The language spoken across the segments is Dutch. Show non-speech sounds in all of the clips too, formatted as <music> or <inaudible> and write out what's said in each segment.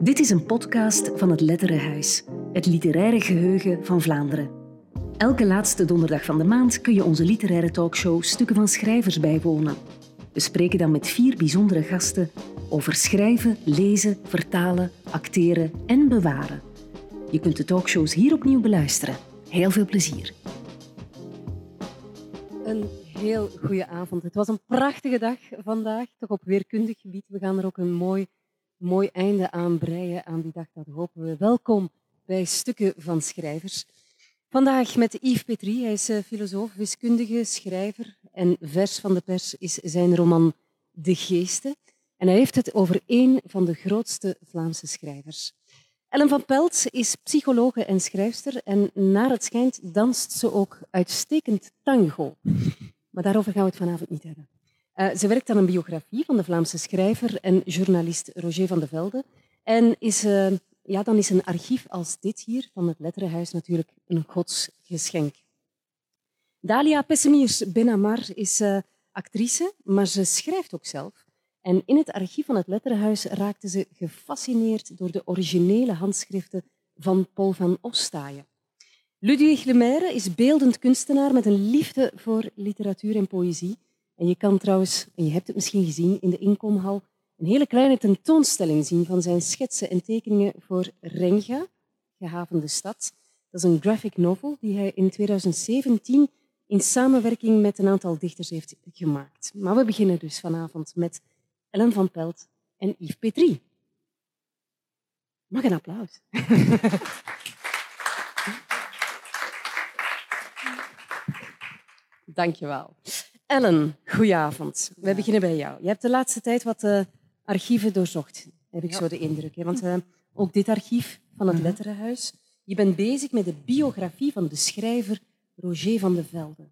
Dit is een podcast van het Letterenhuis, het literaire geheugen van Vlaanderen. Elke laatste donderdag van de maand kun je onze literaire talkshow Stukken van Schrijvers bijwonen. We spreken dan met vier bijzondere gasten over schrijven, lezen, vertalen, acteren en bewaren. Je kunt de talkshows hier opnieuw beluisteren. Heel veel plezier. Een heel goede avond. Het was een prachtige dag vandaag, toch op weerkundig gebied. We gaan er ook een mooi, mooi einde aan breien aan die dag. Dat hopen we. Welkom bij Stukken van Schrijvers. Vandaag met Yves Petrie. Hij is eh, filosoof, wiskundige, schrijver en vers van de pers is zijn roman De Geesten. En hij heeft het over één van de grootste Vlaamse schrijvers. Ellen van Pelt is psychologe en schrijfster en naar het schijnt danst ze ook uitstekend tango. Maar daarover gaan we het vanavond niet hebben. Uh, ze werkt aan een biografie van de Vlaamse schrijver en journalist Roger van de Velde. En is, uh, ja, dan is een archief als dit hier van het Letterenhuis natuurlijk een godsgeschenk. Dalia Pessemiers Benamar is uh, actrice, maar ze schrijft ook zelf. En in het archief van het Letterenhuis raakte ze gefascineerd door de originele handschriften van Paul van Ostaaien. Ludwig Lemaire is beeldend kunstenaar met een liefde voor literatuur en poëzie. En je kan trouwens, en je hebt het misschien gezien in de inkomhal, een hele kleine tentoonstelling zien van zijn schetsen en tekeningen voor Renga, Gehavende Stad. Dat is een graphic novel die hij in 2017 in samenwerking met een aantal dichters heeft gemaakt. Maar we beginnen dus vanavond met Ellen van Pelt en Yves Petrie. Mag een applaus. <laughs> Dankjewel. Ellen, goedenavond. We beginnen bij jou. Je hebt de laatste tijd wat uh, archieven doorzocht, heb ik zo de indruk. Hè? Want uh, ook dit archief van het mhm. Letterenhuis. Je bent bezig met de biografie van de schrijver Roger van de Velde.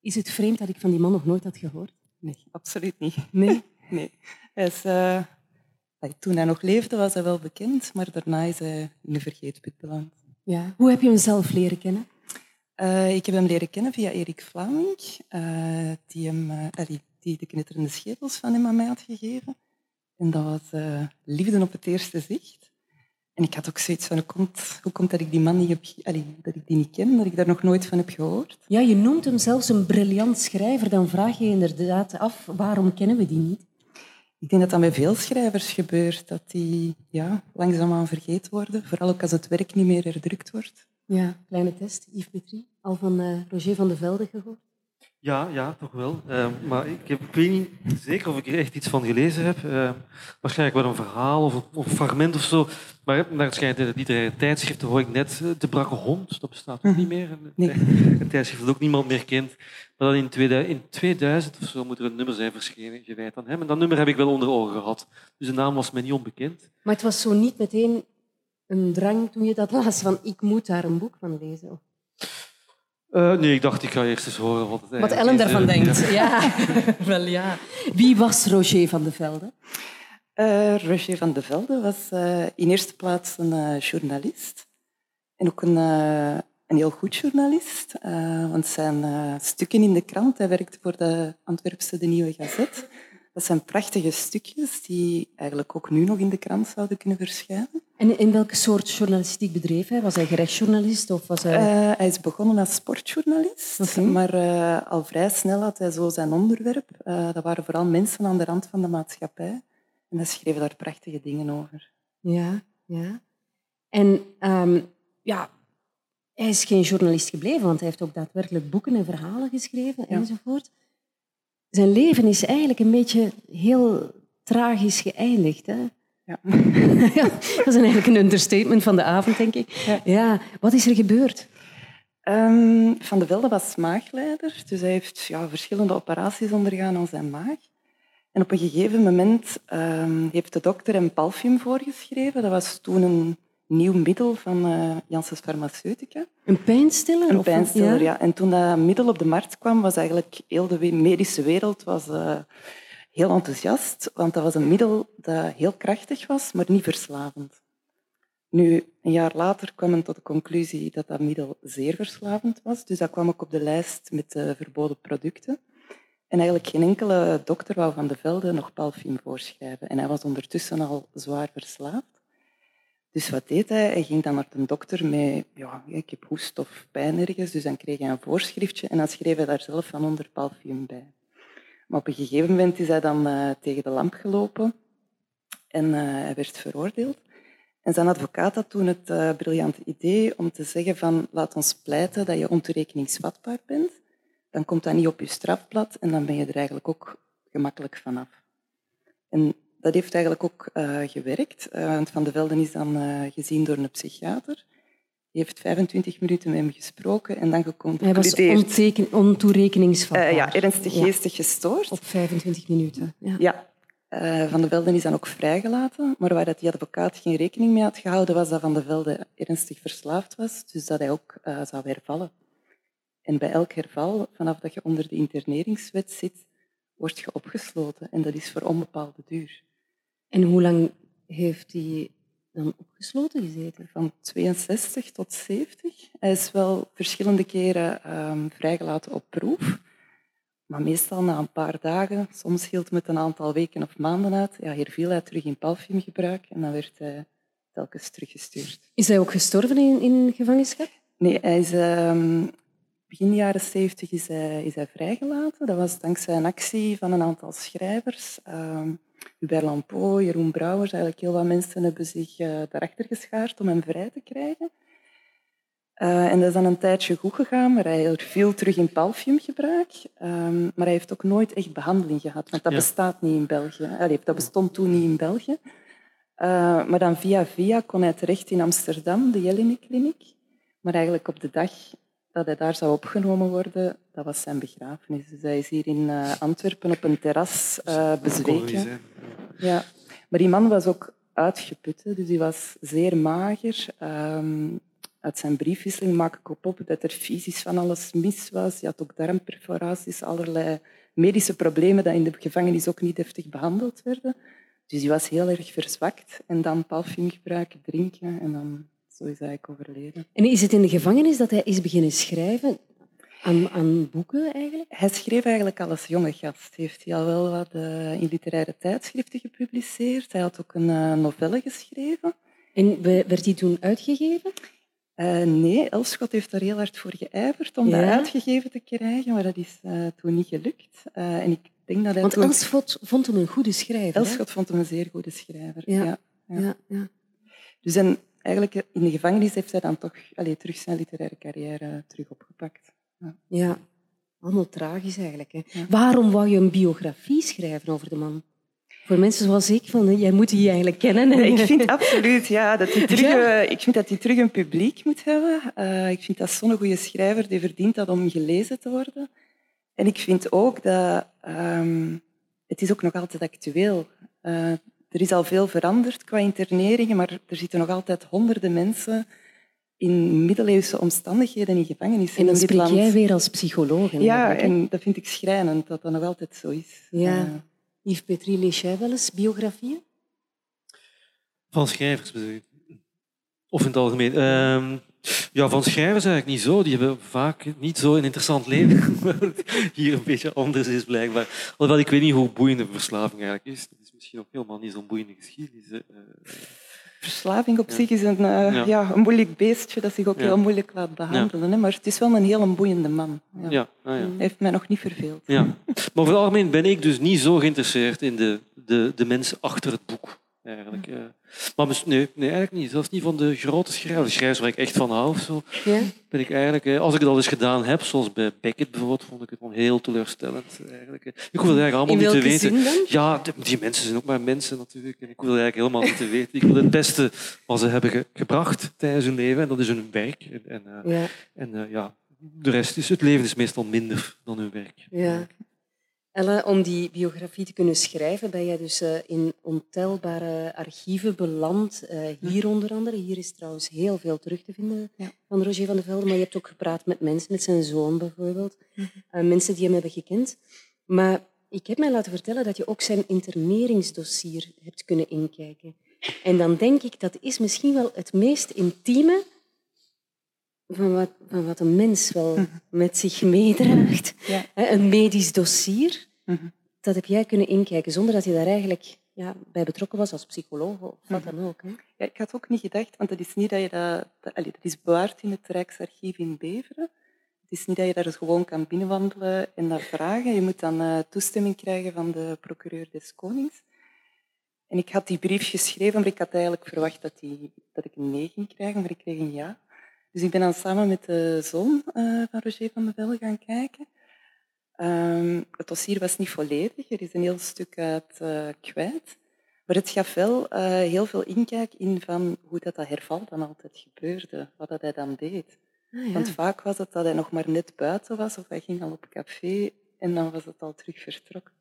Is het vreemd dat ik van die man nog nooit had gehoord? Nee, absoluut niet. Nee? <laughs> nee. Hij is, uh, toen hij nog leefde was hij wel bekend, maar daarna is hij in de vergeetput beland. Ja. Hoe heb je hem zelf leren kennen? Uh, ik heb hem leren kennen via Erik Vlaming, uh, die, hem, uh, die de knitterende schedels van hem aan mij had gegeven. En dat was liefde op het eerste zicht. En ik had ook zoiets van, hoe komt, hoe komt dat ik die man niet, heb, allee, dat ik die niet ken, dat ik daar nog nooit van heb gehoord? Ja, je noemt hem zelfs een briljant schrijver. Dan vraag je inderdaad af, waarom kennen we die niet? Ik denk dat dat bij veel schrijvers gebeurt, dat die ja, langzaamaan vergeten worden. Vooral ook als het werk niet meer herdrukt wordt. Ja, kleine test. Yves Petrie, al van uh, Roger van de Velde gehoord? Ja, ja, toch wel. Uh, maar ik, heb, ik weet niet zeker of ik er echt iets van gelezen heb. Uh, waarschijnlijk wel een verhaal of een, of een, fragment of zo. Maar naar het schijnt in de literaire tijdschriften hoor ik net De Brakke Hond. Dat bestaat ook niet meer. Nee. <laughs> Een tijdschrift dat ook niemand meer kent. Maar dan in 2000, in 2000 of zo moet er een nummer zijn verschenen gewijd aan hem. En dat nummer heb ik wel onder ogen gehad. Dus de naam was mij niet onbekend. Maar het was zo niet meteen een drang toen je dat las van ik moet daar een boek van lezen? Uh, nee, ik dacht ik ga eerst eens horen wat het Wat Ellen daarvan denkt. Ja. <laughs> wel ja. Wie was Roger van de Velde? Uh, Roger van de Velde was uh, in eerste plaats een journalist. En ook een, een heel goed journalist. want zijn stukken in de krant, hij werkte voor de Antwerpse De Nieuwe Gazet. Dat zijn prachtige stukjes die eigenlijk ook nu nog in de krant zouden kunnen verschijnen. En in welke soort journalistiek bedreef hij? Was hij gerechtsjournalist? Of was hij... Uh, hij is begonnen als sportjournalist, maar uh, al vrij snel had hij zo zijn onderwerp. Uh, dat waren vooral mensen aan de rand van de maatschappij. En hij schreef daar prachtige dingen over. Ja, ja. En um, ja, hij is geen journalist gebleven, want hij heeft ook daadwerkelijk boeken en verhalen geschreven ja. enzovoort. Zijn leven is eigenlijk een beetje heel tragisch geëindigd. Hè? Ja. <laughs> ja, dat is eigenlijk een understatement van de avond, denk ik. Ja. ja. Wat is er gebeurd? Um, van de Velde was maagleider, dus hij heeft ja, verschillende operaties ondergaan aan zijn maag. En op een gegeven moment um, heeft de dokter een palfium voorgeschreven. Dat was toen een nieuw middel van uh, Janssens Farmaceutica. Een pijnstiller? Een pijnstiller, ja? ja? En toen dat middel op de markt kwam, was eigenlijk heel de medische wereld was, uh, heel enthousiast, want dat was een middel dat heel krachtig was, maar niet verslavend. Nu, een jaar later kwam men tot de conclusie dat dat middel zeer verslavend was, dus dat kwam ook op de lijst met de verboden producten. En eigenlijk geen enkele dokter wou Van de Velde nog palfium voorschrijven. En hij was ondertussen al zwaar verslaafd. Dus wat deed hij? Hij ging dan naar de dokter met, ja, ik heb hoest of pijn ergens, dus dan kreeg hij een voorschriftje en dan schreef hij daar zelf van onder palfium bij. Maar op een gegeven moment is hij dan uh, tegen de lamp gelopen en uh, hij werd veroordeeld. En zijn advocaat had toen het uh, briljante idee om te zeggen van laat ons pleiten dat je ontoerekeningsvatbaar bent. Dan komt dat niet op je strafblad en dan ben je er eigenlijk ook gemakkelijk vanaf. En dat heeft eigenlijk ook uh, gewerkt. Uh, Van de Velden is dan uh, gezien door een psychiater. Die heeft 25 minuten met hem gesproken en dan geconcludeerd... Hij was onteken, ontoerekeningsvatbaar. ja, ernstig geestig gestoord. Op 25 minuten. Ja. ja. Van de Velde is dan ook vrijgelaten. Maar waar dat die advocaat geen rekening mee had gehouden, was dat Van de Velde ernstig verslaafd was. Dus dat hij ook zou hervallen. En bij elk herval, vanaf dat je onder de interneringswet zit, word je opgesloten. En dat is voor onbepaalde duur. En hoe lang heeft hij dan opgesloten gezeten? Van 62 tot 70. Hij is wel verschillende keren um, vrijgelaten op proef. Maar meestal na een paar dagen, soms hield het met een aantal weken of maanden uit. Ja, hier viel hij terug in palfiumgebruik en dan werd hij telkens teruggestuurd. Is hij ook gestorven in, in gevangenschap? Nee, hij is, um, begin jaren 70 is hij, is hij vrijgelaten. Dat was dankzij een actie van een aantal schrijvers. Um, Hubert Lampeau, Jeroen Brouwers, eigenlijk heel wat mensen hebben zich uh, daarachter geschaard om hem vrij te krijgen. Uh, en dat is dan een tijdje goed gegaan, maar hij viel terug in palfiumgebruik. Um, maar hij heeft ook nooit echt behandeling gehad, want dat ja. bestaat niet in België. Allee, dat bestond toen niet in België. Uh, maar dan via via kon hij terecht in Amsterdam, de Jelinek-kliniek. Maar eigenlijk op de dag dat hij daar zou opgenomen worden, dat was zijn begrafenis. Dus hij is hier in uh, Antwerpen op een terras uh, bezweken. Ja. Maar die man was ook uitgeput, dus hij was zeer mager. Um, uit zijn briefwisseling maak ik op, op dat er fysisch van alles mis was. Hij had ook darmperforaties, allerlei medische problemen die in de gevangenis ook niet heftig behandeld werden. Dus hij was heel erg verzwakt. En dan palfium gebruiken, drinken en dan zo is hij overleden. En is het in de gevangenis dat hij is beginnen schrijven? Aan, aan boeken eigenlijk? Hij schreef eigenlijk al als jonge gast. Heeft hij al wel wat uh, in literaire tijdschriften gepubliceerd. Hij had ook een uh, novelle geschreven. En werd die toen uitgegeven? Uh, nee, Elschot heeft er heel hard voor geijverd om ja. dat uitgegeven te krijgen, maar dat is toen niet gelukt. en ik denk dat hij Want toen... Elschot vond hem een goede schrijver. Elschot vond hem een zeer goede schrijver, ja. ja. ja. ja dus en eigenlijk in de gevangenis heeft hij dan toch allez, terug zijn literaire carrière terug opgepakt. Ja, ja. allemaal tragisch eigenlijk. Hè. Ja. Waarom wou je een biografie schrijven over de man? Voor mensen zoals ik, van, jij moet die eigenlijk kennen. Ik vind absoluut ja, dat hij terug, ja. ik vind dat hij terug een publiek moet hebben. Uh, ik vind dat zo'n goede schrijver, die verdient dat om gelezen te worden. En ik vind ook dat um, het is ook nog altijd actueel. Uh, er is al veel veranderd qua interneringen, maar er zitten nog altijd honderden mensen in middeleeuwse omstandigheden in gevangenis. En dan spreek land. jij weer als psycholoog. Ja, en dat vind ik schrijnend, dat dat nog altijd zo is. Ja. Uh, Yves Petrie, lees jij wel eens biografieën? Van schrijvers bedoel? Of in het algemeen? Uh, ja, van schrijvers eigenlijk niet zo. Die hebben vaak niet zo een interessant leven. <laughs> Hier een beetje anders is blijkbaar. Alhoewel, ik weet niet hoe boeiende verslaving eigenlijk is. Dat is misschien ook helemaal niet zo'n boeiende geschiedenis. Uh, Verslaving op ja. zich is een, uh, ja. ja. een moeilijk beestje dat zich ook heel moeilijk laat behandelen. Hè? Maar het is wel een heel boeiende man. Ja. Ah, Hij heeft mij nog niet verveeld. Ja. Maar over het algemeen ben ik dus niet zo geïnteresseerd in de, de, de mensen achter het boek eigenlijk. Ja. Maar nee, nee, eigenlijk niet. Zelfs niet van de grote schrijvers. Schrijvers waar ik echt van hou. Zo, ja? ben ik eigenlijk, als ik het al eens gedaan heb, zoals bij Beckett bijvoorbeeld, vond ik het gewoon heel teleurstellend. Eigenlijk. Ik hoef het eigenlijk allemaal niet te weten. Dan? Ja, die mensen zijn ook maar mensen natuurlijk. En ik wil het eigenlijk helemaal niet te weten. Ik wil het beste wat ze hebben ge gebracht tijdens hun leven. En dat is hun werk. En, en, uh, ja. en uh, ja, de rest is, het leven is meestal minder dan hun werk. Ja. Elle, om die biografie te kunnen schrijven ben jij dus uh, in ontelbare archieven beland. Uh, hier onder andere. Hier is trouwens heel veel terug te vinden ja. van Roger van der Velde. Maar je hebt ook gepraat met mensen, met zijn zoon bijvoorbeeld. Uh, mensen die hem hebben gekend. Maar ik heb mij laten vertellen dat je ook zijn interneringsdossier hebt kunnen inkijken. En dan denk ik, dat is misschien wel het meest intieme van wat, van wat een mens wel met zich meedraagt. Ja. Een medisch dossier. Mhm. Dat heb jij kunnen inkijken zonder dat je daar eigenlijk ja, bij betrokken was als psycholoog of wat mhm. dan ook. Hè? Ja, ik had ook niet gedacht, want dat is niet dat je dat... dat, dat is bewaard in het Rijksarchief in Beveren. Het is niet dat je daar gewoon kan binnenwandelen en daar vragen. Je moet dan uh, toestemming krijgen van de procureur des Konings. En ik had die brief geschreven, maar ik had eigenlijk verwacht dat, die, dat ik een nee ging krijgen, maar ik kreeg een ja. Dus ik ben dan samen met de zoon uh, van Roger van de Velde gaan kijken. Um, het dossier was niet volledig, er is een heel stuk uit uh, kwijt. Maar het gaf wel uh, heel veel inkijk in van hoe dat, dat herval dan altijd gebeurde, wat dat hij dan deed. Ah, ja. Want vaak was het dat hij nog maar net buiten was of hij ging al op café en dan was het al terug vertrokken.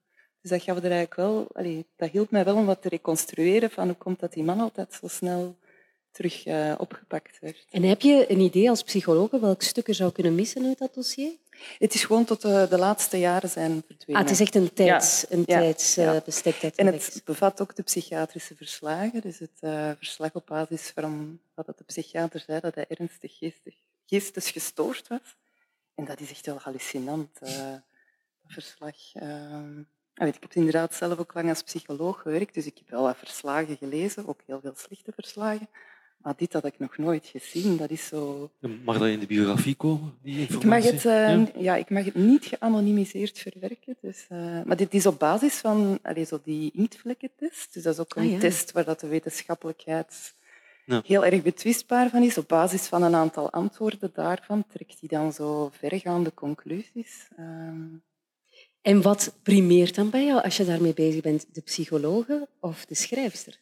Dus dat gaf er eigenlijk wel, allee, dat hielp mij wel om wat te reconstrueren van hoe komt dat die man altijd zo snel terug uh, opgepakt werd. En heb je een idee als psycholoog welk stuk er zou kunnen missen uit dat dossier? Het is gewoon tot de, de laatste jaren zijn verdwenen. Ah, het is echt een, tijds, ja. een ja. tijdsbestek. Uh, en het bevat ook de psychiatrische verslagen. Dus het uh, verslag op basis van wat de psychiater zei, dat hij ernstig geestig, geestesgestoord was. En dat is echt wel hallucinant, dat verslag. ik heb inderdaad zelf ook lang als psycholoog gewerkt, dus ik heb wel wat verslagen gelezen, ook heel veel slechte verslagen. Maar dit had ik nog nooit gezien. Dat is zo... Mag dat in de biografie komen, die informatie? Ik mag het, uh, ja? ik mag het niet geanonimiseerd verwerken. Dus, uh, maar dit is op basis van allez, zo die inktvlekkentest. Dus dat is ook een ah, ja. test waar dat de wetenschappelijkheid ja. heel erg betwistbaar van is. Op basis van een aantal antwoorden daarvan trekt hij dan zo vergaande conclusies. Uh... En wat primeert dan bij jou als je daarmee bezig bent? De psychologe of de schrijfster?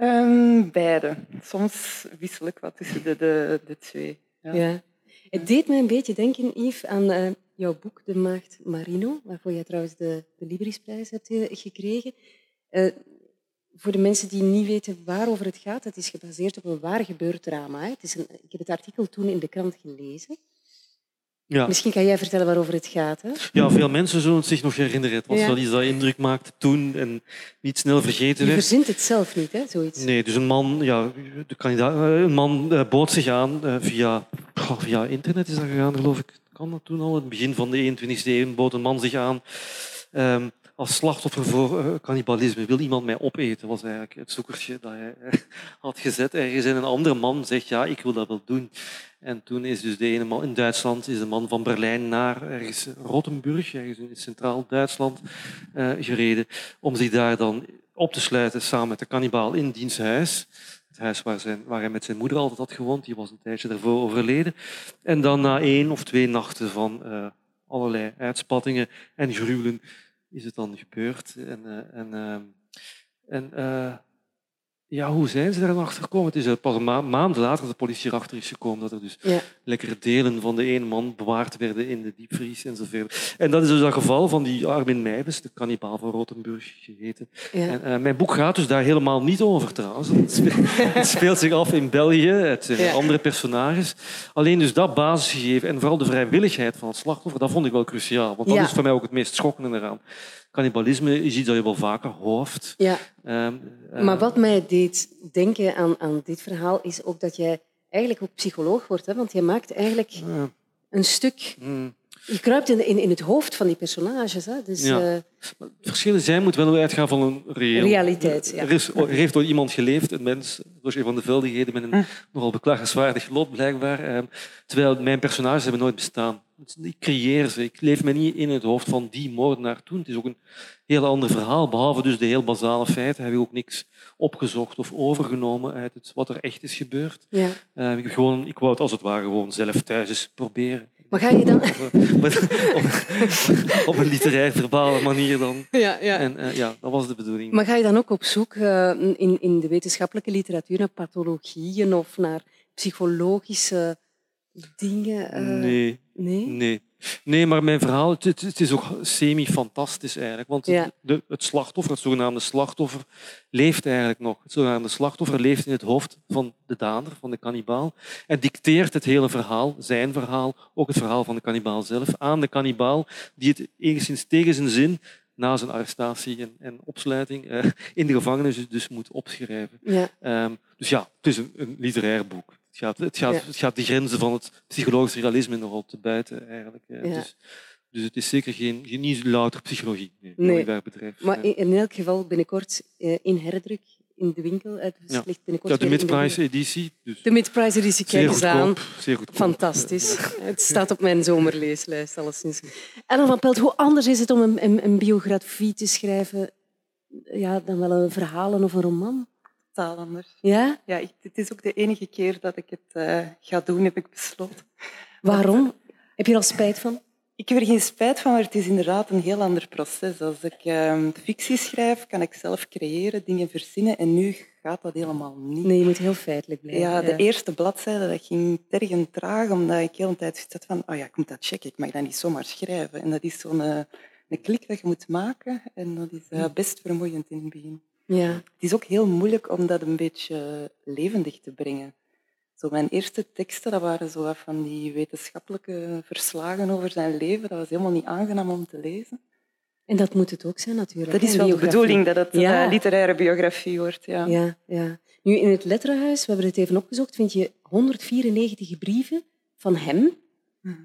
Um, beide. Soms wissel ik wat tussen de, de, de twee. Ja. Het deed mij een beetje denken, Yves, aan uh, jouw boek De Maagd Marino, waarvoor jij trouwens de, de Librisprijs hebt uh, gekregen. Uh, voor de mensen die niet weten waarover het gaat, het is gebaseerd op een waar gebeurd drama. Hè. Het is een, ik heb het artikel toen in de krant gelezen. Ja. Misschien kan jij vertellen waarover het gaat. Hè? Ja, veel mensen zullen het zich nog herinneren. Het was ja. wel iets dat indruk maakte toen en niet snel vergeten werd. Je verzint het zelf niet, hè, zoiets? Nee, dus een man, ja, de kandidaat, eh, een man uh, bood zich aan uh, via, via internet is dat gegaan, geloof ik. Kan dat toen al? Het begin van de 21e eeuw bood een man zich aan um, als slachtoffer voor uh, cannibalisme. Wil iemand mij opeten? was eigenlijk het zoekertje dat hij <laughs> had gezet ergens. En een andere man zegt, ja, ik wil dat wel doen. En toen is dus de ene man in Duitsland is de man van Berlijn naar ergens Rottenburg, ergens in centraal Duitsland, uh, gereden, om zich daar dan op te sluiten samen met de kannibaal in diens huis. Het huis waar, zijn, waar hij met zijn moeder altijd had gewoond, die was een tijdje daarvoor overleden. En dan na één of twee nachten van allerlei uitspattingen en gruwelen is het dan gebeurd. En, uh, en, en ja, hoe zijn ze daar achter gekomen? Het is pas een ma maand later dat de politie erachter is gekomen dat er dus ja. lekkere delen van de ene man bewaard werden in de diepvries en zo verder. En dat is dus dat geval van die Armin Meijbes, de kannibaal van Rotenburg geheten. Ja. En, uh, mijn boek gaat dus daar helemaal niet over trouwens. Het speelt, <laughs> het speelt zich af in België, het zijn ja. andere personages. Alleen dus dat basisgegeven en vooral de vrijwilligheid van het slachtoffer, dat vond ik wel cruciaal. Want dat is voor mij ook het meest schokkende eraan. Cannibalisme is iets dat je wel vaker hoort. Ja. Um, uh, maar wat mij deed denken aan, aan dit verhaal is ook dat jij eigenlijk ook psycholoog wordt. Hè? Want je maakt eigenlijk een stuk... Mm. Je kruipt in, in, in, het hoofd van die personages. Hè? Dus, ja. uh, het verschil zijn moet wel uitgaan van een reëel... realiteit. Ja. Er, is, er heeft door iemand geleefd, een mens, Roger van de Veldigheden, met een mm. nogal beklagenswaardig lot blijkbaar. Um, terwijl mijn personages hebben nooit bestaan. Ik creëer ze. Ik leef me niet in het hoofd van die moordenaar toen. Het is ook een heel ander verhaal. Behalve dus de heel basale feiten heb ik ook niks opgezocht of overgenomen uit het, wat er echt is gebeurd. Ja. Uh, ik, gewoon, ik wou het als het ware gewoon zelf thuis eens proberen. Maar ga je dan... <laughs> op, op, een literair verbale manier dan. Ja, ja. En uh, ja, dat was de bedoeling. Maar ga je dan ook op zoek uh, in, in de wetenschappelijke literatuur naar pathologieën of naar psychologische dingen? Uh, nee. Nee? Nee. Nee, maar mijn verhaal het, het is ook semi-fantastisch eigenlijk. Want ja. de, het slachtoffer, het zogenaamde slachtoffer, leeft eigenlijk nog. Het zogenaamde slachtoffer leeft in het hoofd van de dader, van de kannibaal. En dicteert het hele verhaal, zijn verhaal, ook het verhaal van de kannibaal zelf, aan de kannibaal, die het enigszins tegen zijn zin na zijn arrestatie en, en opsluiting uh, in de gevangenis dus, moet opschrijven. Ja. Um, dus ja, het is een, een literair boek. Het gaat, het, gaat, ja. het gaat de grenzen van het psychologisch realisme nogal te buiten eigenlijk. Ja. Dus, Dus het is zeker geen, geen niet louter psychologie nee. Maar Ja. in, in elk geval binnenkort eh, in herdruk in de winkel. Ja. het ligt binnenkort Ja, de mid-price editie. Dus De mid-price editie, kijk eens aan. Zeer goedkoop. Fantastisch. Het staat op mijn zomerleeslijst, alleszins. Ellen van Pelt, hoe anders is het om een, een, een biografie te schrijven ja, dan wel een verhalen of een roman? Totaal anders. Ja? Ja, ik, dit is ook de enige keer dat ik het eh, ga doen, heb ik besloten. Waarom? Heb je er al spijt van? Ik heb er geen spijt van, maar het is inderdaad een heel ander proces. Als ik ehm, fictie schrijf, kan ik zelf creëren, dingen verzinnen. En nu gaat dat helemaal niet. Nee, je moet heel feitelijk blijven. Ja, de eerste bladzijde dat ging tergend traag, omdat ik heel een tijd had van oh ja, ik moet dat checken, ik mag dat niet zomaar schrijven. En dat is zo'n eh, een klik dat je moet maken en dat is eh, best vermoeiend in het begin. Ja. Het is ook heel moeilijk om dat een beetje levendig te brengen. Zo mijn eerste teksten dat waren zo van die wetenschappelijke verslagen over zijn leven. Dat was helemaal niet aangenaam om te lezen. En dat moet het ook zijn, natuurlijk. Dat is wel de bedoeling, dat het Ja. een literaire biografie wordt. Ja. Ja, ja. Nu, in het letterenhuis, we hebben het even opgezocht, vind je 194 brieven van hem,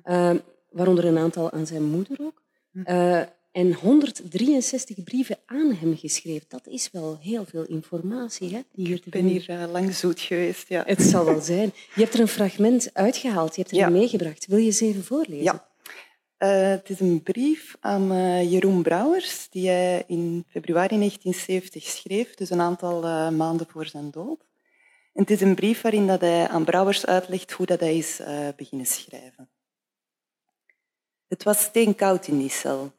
eh, waaronder een aantal aan zijn moeder ook, eh, en 163 brieven aan hem geschreven. Dat is wel heel veel informatie hè, die hier te Ik ben hier eh, lang zoet geweest. Ja. Het zal wel zijn. Je hebt er een fragment uitgehaald, je hebt er Ja. meegebracht. Wil je eens even voorlezen? Ja. Eh, het is een brief aan eh, Jeroen Brouwers, die hij in februari 1970 schreef, dus een aantal maanden voor zijn dood. En het is een brief waarin dat hij aan Brouwers uitlegt hoe dat hij is beginnen schrijven. Het was steenkoud in die cel,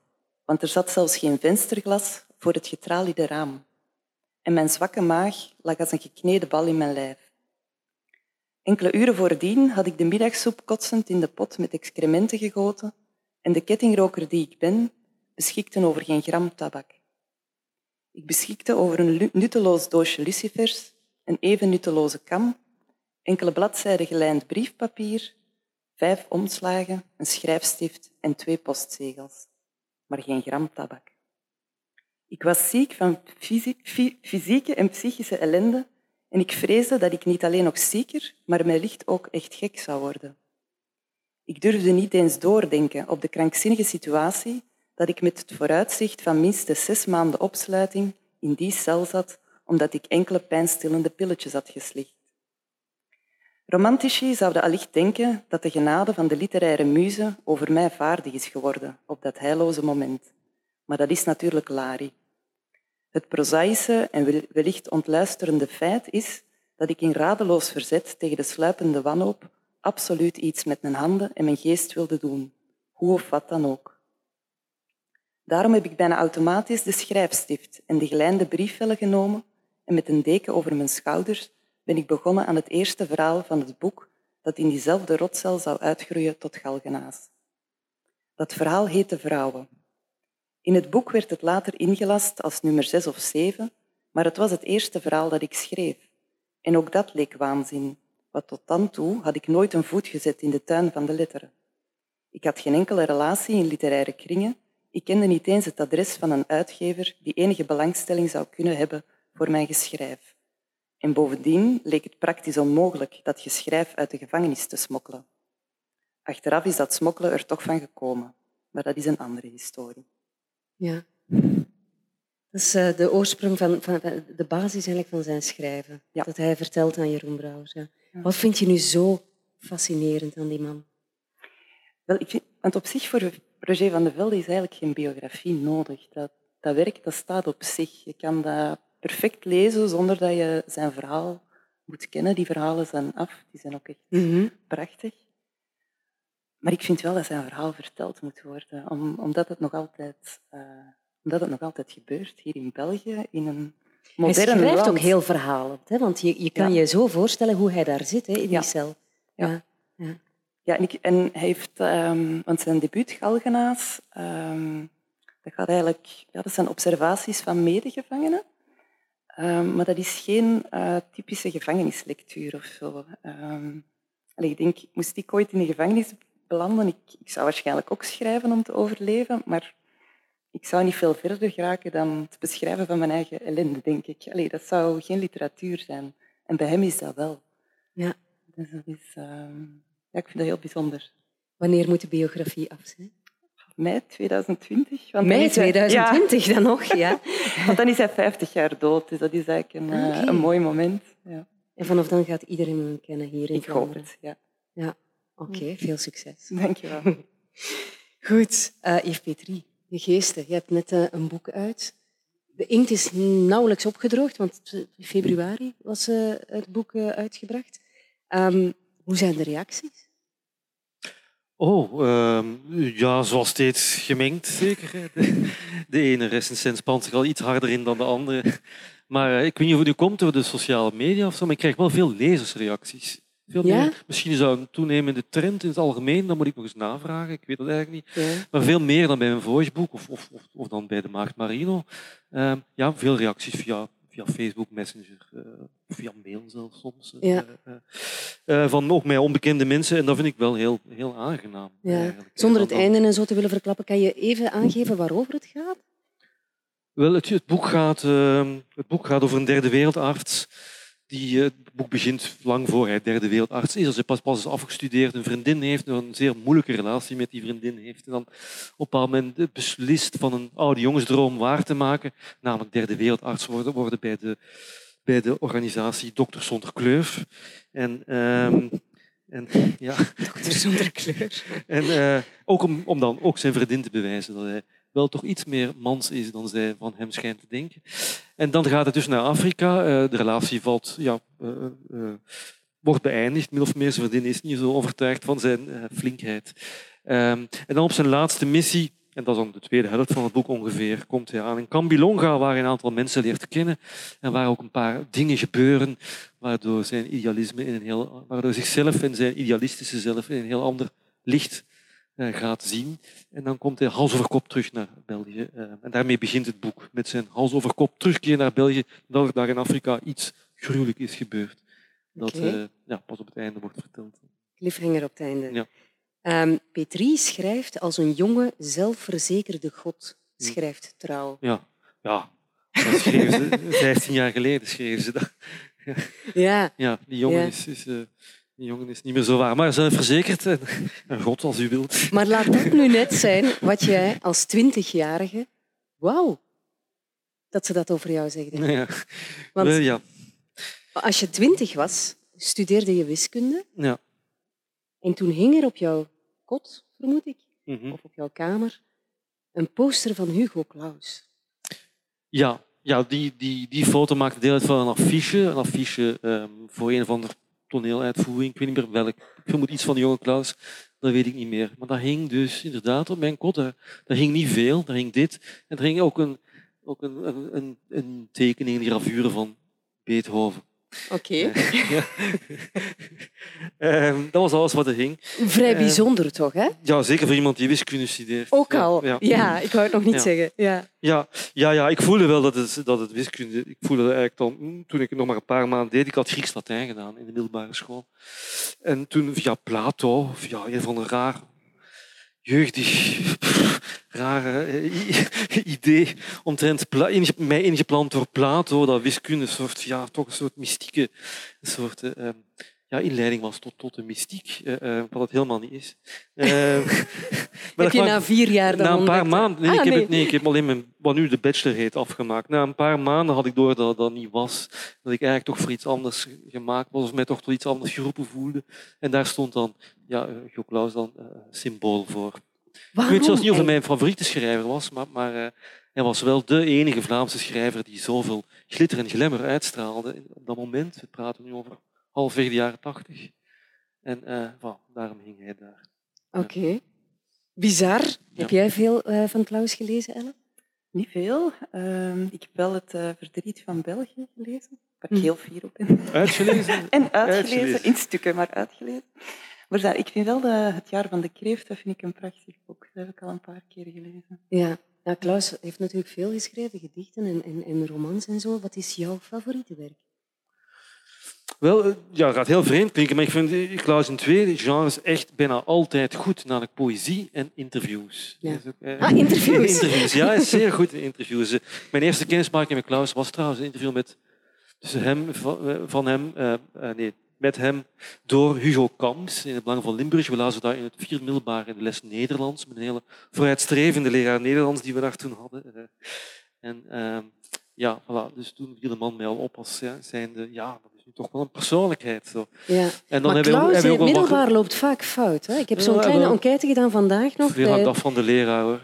want er zat zelfs geen vensterglas voor het getraliede raam. En mijn zwakke maag lag als een gekneden bal in mijn lijf. Enkele uren voordien had ik de middagsoep kotsend in de pot met excrementen gegoten en de kettingroker die ik ben, beschikte over geen gram tabak. Ik beschikte over een nutteloos doosje lucifers, een even nutteloze kam, enkele bladzijden gelijnd briefpapier, vijf omslagen, een schrijfstift en twee postzegels. Maar geen gram tabak. Ik was ziek van fysi- fy- fysieke en psychische ellende en ik vreesde dat ik niet alleen nog zieker, maar wellicht ook echt gek zou worden. Ik durfde niet eens doordenken op de krankzinnige situatie dat ik met het vooruitzicht van minstens zes maanden opsluiting in die cel zat omdat ik enkele pijnstillende pilletjes had geslikt. Romantici zouden allicht denken dat de genade van de literaire muze over mij vaardig is geworden op dat heilloze moment. Maar dat is natuurlijk Lari. Het prozaïsche en wel- wellicht ontluisterende feit is dat ik in radeloos verzet tegen de sluipende wanhoop absoluut iets met mijn handen en mijn geest wilde doen, hoe of wat dan ook. Daarom heb ik bijna automatisch de schrijfstift en de gelijnde briefvellen genomen en met een deken over mijn schouders ben ik begonnen aan het eerste verhaal van het boek dat in diezelfde rotcel zou uitgroeien tot galgenaas. Dat verhaal heette Vrouwen. In het boek werd het later ingelast als nummer zes of zeven, maar het was het eerste verhaal dat ik schreef. En ook dat leek waanzin, want tot dan toe had ik nooit een voet gezet in de tuin van de letteren. Ik had geen enkele relatie in literaire kringen. Ik kende niet eens het adres van een uitgever die enige belangstelling zou kunnen hebben voor mijn geschrijf. En bovendien leek het praktisch onmogelijk dat geschrijf uit de gevangenis te smokkelen. Achteraf is dat smokkelen er toch van gekomen, maar dat is een andere historie. Ja. Dat is eh, de oorsprong van, van, van- de basis eigenlijk van zijn schrijven. Ja. Dat hij vertelt aan Jeroen Brouwers. Ja. Wat vind je nu zo fascinerend aan die man? Wel, ik vind, want op zich voor Roger van de Velde is eigenlijk geen biografie nodig. Dat, dat werk dat staat op zich. Je kan dat perfect lezen zonder dat je zijn verhaal moet kennen. Die verhalen zijn af, die zijn ook echt prachtig. Maar ik vind wel dat zijn verhaal verteld moet worden, om, omdat, het nog altijd, eh, omdat het nog altijd gebeurt hier in België, in een Hij modern schrijft land. ook heel verhalend. Hè? Want je, je kan Ja. je zo voorstellen hoe hij daar zit, hè, in die Ja. cel. Ja. Ja. Ja. Ja, en, ik, en hij heeft, ehm, want zijn debuut Galgenaas, ehm, dat gaat eigenlijk, ja, dat zijn observaties van medegevangenen, Ehm, maar dat is geen eh, typische gevangenislectuur of zo. Allee, ik denk, moest ik ooit in de gevangenis belanden, ik, ik zou waarschijnlijk ook schrijven om te overleven, maar ik zou niet veel verder geraken dan het beschrijven van mijn eigen ellende, denk ik. Allee, dat zou geen literatuur zijn. En bij hem is dat wel. Ja. Dus dat is, ehm, ja, ik vind dat heel bijzonder. Wanneer moet de biografie af zijn? Mei 2020. Want Mei dan is hij- 2020 dan nog, ja. Ja, <laughs> want dan is hij 50 jaar dood. Dus dat is eigenlijk een, eh, Oké. een mooi moment. Ja. En vanaf dan gaat iedereen hem kennen hier in Ik hoop het. Ja. Oké, veel succes. Dank je wel. <laughs> Goed, eh Yves Petrie, de geesten. Je hebt net eh, een boek uit. De inkt is nauwelijks opgedroogd, want in februari was eh, het boek eh, uitgebracht. Ehm, hoe zijn de reacties? Oh, ehm, ja, zoals steeds gemengd, zeker. <laughs> De, de ene recensent spant zich al iets harder in dan de andere. Maar eh, ik weet niet hoe het nu komt door de sociale media of zo, maar ik krijg wel veel lezersreacties. Veel Ja? meer. Misschien is dat een toenemende trend in het algemeen, dat moet ik nog eens navragen. Ik weet dat eigenlijk niet. Ja. Maar veel meer dan bij mijn vorige boek of, of, of, dan bij de Maagd Marino. Ehm, ja, veel reacties via, via Facebook Messenger, eh, via mail zelfs soms. eh, Ja. eh, van ook mij onbekende mensen. En dat vind ik wel heel, heel aangenaam. Ja. Zonder het einde en zo te willen verklappen, kan je even aangeven waarover het gaat? Wel, het, het, boek gaat, ehm, het boek gaat over een derde wereldarts. Die, eh, het boek begint lang voor hij derde wereldarts is. Als hij pas, pas is afgestudeerd, een vriendin heeft, een zeer moeilijke relatie met die vriendin heeft. En dan op een moment beslist van een oude jongensdroom waar te maken. Namelijk derde wereldarts worden, worden bij, de, bij de organisatie Dokters Zonder Kleur. En, ehm, en ja, Dokter zonder kleur. <laughs> en eh, ook om, om dan ook zijn vriendin te bewijzen dat hij wel toch iets meer mans is dan zij van hem schijnt te denken. En dan gaat het dus naar Afrika. Eh, de relatie valt, ja, eh, eh, wordt beëindigd, min of meer. Zijn vriendin is niet zo overtuigd van zijn flinkheid. Ehm, en dan op zijn laatste missie, en dat is dan de tweede helft van het boek ongeveer, komt hij aan in Kambilonga, waar hij een aantal mensen leert kennen en waar ook een paar dingen gebeuren waardoor zijn idealisme in een heel, waardoor zichzelf en zijn idealistische zelf in een heel ander licht gaat zien. En dan komt hij hals over kop terug naar België. eh, en daarmee begint het boek, met zijn hals over kop terugkeer naar België, dat er daar in Afrika iets gruwelijk is gebeurd. Dat eh, ja, pas op het einde wordt verteld. Cliffhanger op het einde. Ja. Ehm, Petrie schrijft als een jonge, zelfverzekerde god. Schrijft trouw. Ja, ja. Dat schreven ze, <laughs> 15 jaar geleden schreven ze dat. <laughs> Ja, Ja, die jongen, Ja. Is, is, eh, die jongen is niet meer zo waar. Maar zelfverzekerd en een god als u wilt. maar laat dat nu net zijn wat jij als twintigjarige... Wauw, dat ze dat over jou zeggen. Ja. Want Wel, ja. als je twintig was, studeerde je wiskunde. Ja. En toen hing er op jouw kot, vermoed ik, Mhm. of op jouw kamer, een poster van Hugo Claus. Ja, ja die, die, die foto maakte deel uit van een affiche. Een affiche ehm, voor een of andere toneeluitvoering. Ik weet niet meer welk. Ik vermoed iets van jonge Klaus. Dat weet ik niet meer. Maar dat hing dus inderdaad op mijn kot. Daar, hing niet veel. Daar hing dit. En er hing ook een, ook een, een, een tekening, een gravure van Beethoven. Oké. <laughs> Ja. Ehm, dat was alles wat er hing. Vrij Eh, bijzonder toch, hè? Ja, zeker voor iemand die wiskunde studeert. Ook al. ja. Ja, ik wou het nog niet Ja. zeggen. Ja. Ja, ja, ja, ik voelde wel dat het, dat het wiskunde... Ik voelde eigenlijk dan, mm, toen ik het nog maar een paar maanden deed. Ik had Grieks-Latijn gedaan in de middelbare school. En toen via Plato, via een van de raar, jeugdig, rare eh, idee, omtrent mij ingeplant door Plato, dat wiskunde soort, ja, toch een soort mystieke soort, eh, ehm, ja, inleiding was tot, tot de mystiek, eh, eh, wat het helemaal niet is. Eh, <laughs> maar Heb je na vier jaar dan na een paar ontdekt? maanden. Nee, Ah, ik heb nee. Het, nee, ik heb alleen mijn, wat nu de bachelor heet afgemaakt. Na een paar maanden had ik door dat dat niet was. Dat ik eigenlijk toch voor iets anders gemaakt was. Of mij toch tot iets anders geroepen voelde. En daar stond dan, ja, Hugo Claus dan symbool voor. Ik weet zelfs niet of hij mijn favoriete schrijver was, maar, maar hij was wel de enige Vlaamse schrijver die zoveel glitter en glamour uitstraalde op dat moment. We praten nu over halfweg de jaren tachtig. En eh, daarom hing hij daar. Oké. Bizar. Heb jij veel eh, van Klaus gelezen, Ellen? Niet veel. Ehm, ik heb wel het eh, Verdriet van België gelezen, waar ik Hm. heel fier op ben. Uitgelezen? <laughs> En uitgelezen, Uitgelezen. in stukken, maar uitgelezen. Maar dat- ik vind wel de, Het jaar van de kreeft, dat vind ik een prachtig boek. Dat heb ik al een paar keer gelezen. Ja. ja. Klaus heeft natuurlijk veel geschreven, gedichten en, en, en romans en zo. Wat is jouw favoriete werk? Wel, eh, ja, het gaat heel vreemd klinken, maar ik vind eh, Klaus in twee genres echt bijna altijd goed, namelijk poëzie en interviews. Ja. Ook, eh, Ah, interviews. interviews. Ja, hij <laughs> is zeer goed in interviews. Mijn eerste kennismaking met Klaus was trouwens een interview met tussen hem, van, hem, nee, met hem door Hugo Kamps in het Belang van Limburg. We lazen daar in het vierde middelbaar in de les Nederlands, met een hele vooruitstrevende leraar Nederlands die we daar toen hadden. En ehm, ja, voilà. dus toen viel de man mij al op als zijnde, ja, toch wel een persoonlijkheid. Zo. Ja. En maar hebben we- Klaus in we het middelbaar wat- loopt vaak fout. Hè? Ik heb zo'n Ja, kleine wel. enquête gedaan vandaag nog. Veel hangt bij- af van de leraar. Hoor.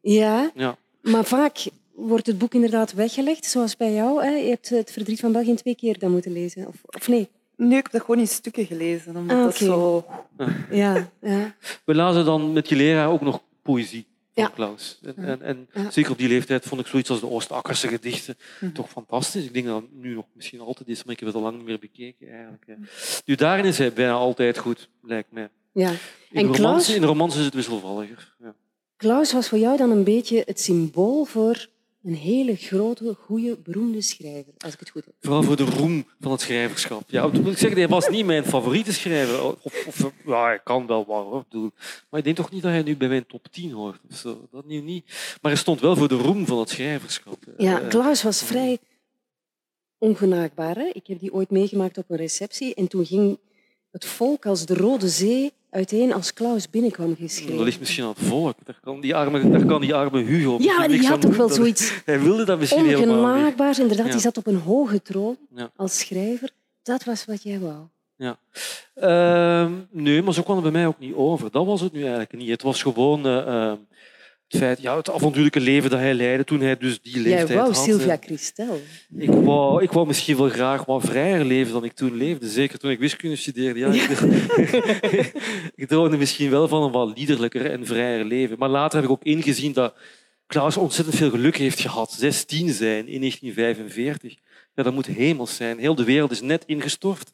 Ja, Ja. maar vaak wordt het boek inderdaad weggelegd, zoals bij jou. Hè? Je hebt het Verdriet van België twee keer dan moeten lezen. Of, of nee? Nu, ik heb dat gewoon in stukken gelezen. Omdat Ah, dat oké. zo... Ja, ja. We lazen dan met je leraar ook nog poëzie Klaus. En, en, en zeker op die leeftijd vond ik zoiets als de Oostakkerse gedichten Mhm. toch fantastisch. Ik denk dat het nu nog misschien altijd is, maar ik heb het al lang niet meer bekeken. Eigenlijk. Nu, daarin is hij bijna altijd goed, lijkt mij. ja. In, En de romans, Klaus? in romans is het wisselvalliger. Ja. Klaus was voor jou dan een beetje het symbool voor een hele grote, goede, beroemde schrijver, als ik het goed heb. Vooral voor de roem van het schrijverschap. Ja, ik moet zeggen, hij was niet mijn favoriete schrijver. Of, of, ja, hij kan wel wat, hoor. Ik bedoel, Maar ik denk toch niet dat hij nu bij mijn top 10 hoort. Of zo. Dat nu niet. Maar hij stond wel voor de roem van het schrijverschap. Ja, Klaus was vrij ongenaakbaar. Hè? Ik heb die ooit meegemaakt op een receptie en toen ging het volk als de Rode Zee uiteen als Klaus binnenkwam geschreven. Dat ligt misschien aan het volk. Daar kan die arme, daar kan die arme Hugo Ja, maar die had toch wel zoiets <laughs> Hij wilde dat misschien helemaal niet. Inderdaad, Ja. die zat op een hoge troon Ja. als schrijver. Dat was wat jij wou. Ehm, nee, maar zo kwam het bij mij ook niet over. Dat was het nu eigenlijk niet. Het was gewoon eh, eh, het feit, ja, het avontuurlijke leven dat hij leidde toen hij dus die leeftijd Jij wou had. Sylvia Christel. Ik wou, ik wou misschien wel graag wat vrijer leven dan ik toen leefde. Zeker toen ik wiskunde studeerde. Ja, Ik, <laughs> ik droomde misschien wel van een wat liederlijker en vrijer leven. Maar later heb ik ook ingezien dat Klaus ontzettend veel geluk heeft gehad. 16 zijn in 1945. Ja, dat moet hemels zijn. Heel de wereld is net ingestort.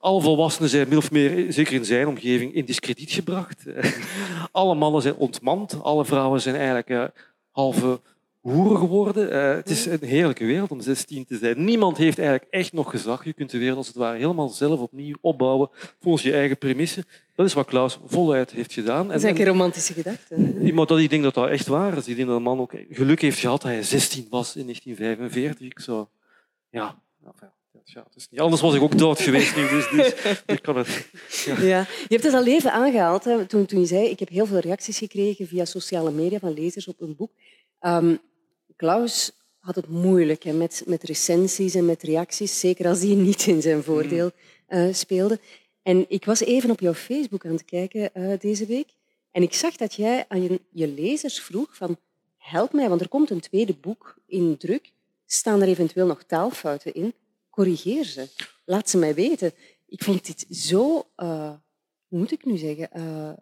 Alle volwassenen zijn min of meer, zeker in zijn omgeving, in discrediet gebracht. <laughs> Alle mannen zijn ontmand. Alle vrouwen zijn eigenlijk eh, halve hoeren geworden. Eh, het is een heerlijke wereld om 16 te zijn. Niemand heeft eigenlijk echt nog gezag. Je kunt de wereld als het ware helemaal zelf opnieuw opbouwen volgens je eigen premissen. Dat is wat Klaus voluit heeft gedaan. Dat is eigenlijk een romantische gedachte. Dat, ik denk dat dat echt waar is. Ik denk dat een man ook geluk heeft gehad dat hij 16 was in 1945. Ik zou... Ja, enfin, ja, is niet. Anders was ik ook dood geweest nu. Dus, dus ik kan het... Ja. Je hebt het al even aangehaald hè, toen, toen je zei ik heb heel veel reacties gekregen via sociale media van lezers op een boek. Ehm, Klaus had het moeilijk hè, met, met recensies en met reacties, zeker als die niet in zijn voordeel eh, speelden. En ik was even op jouw Facebook aan het kijken eh, deze week en ik zag dat jij aan je, je lezers vroeg van help mij, want er komt een tweede boek in druk. Staan er eventueel nog taalfouten in? Corrigeer ze. Laat ze mij weten. Ik vond dit zo, eh, hoe moet ik nu zeggen, eh,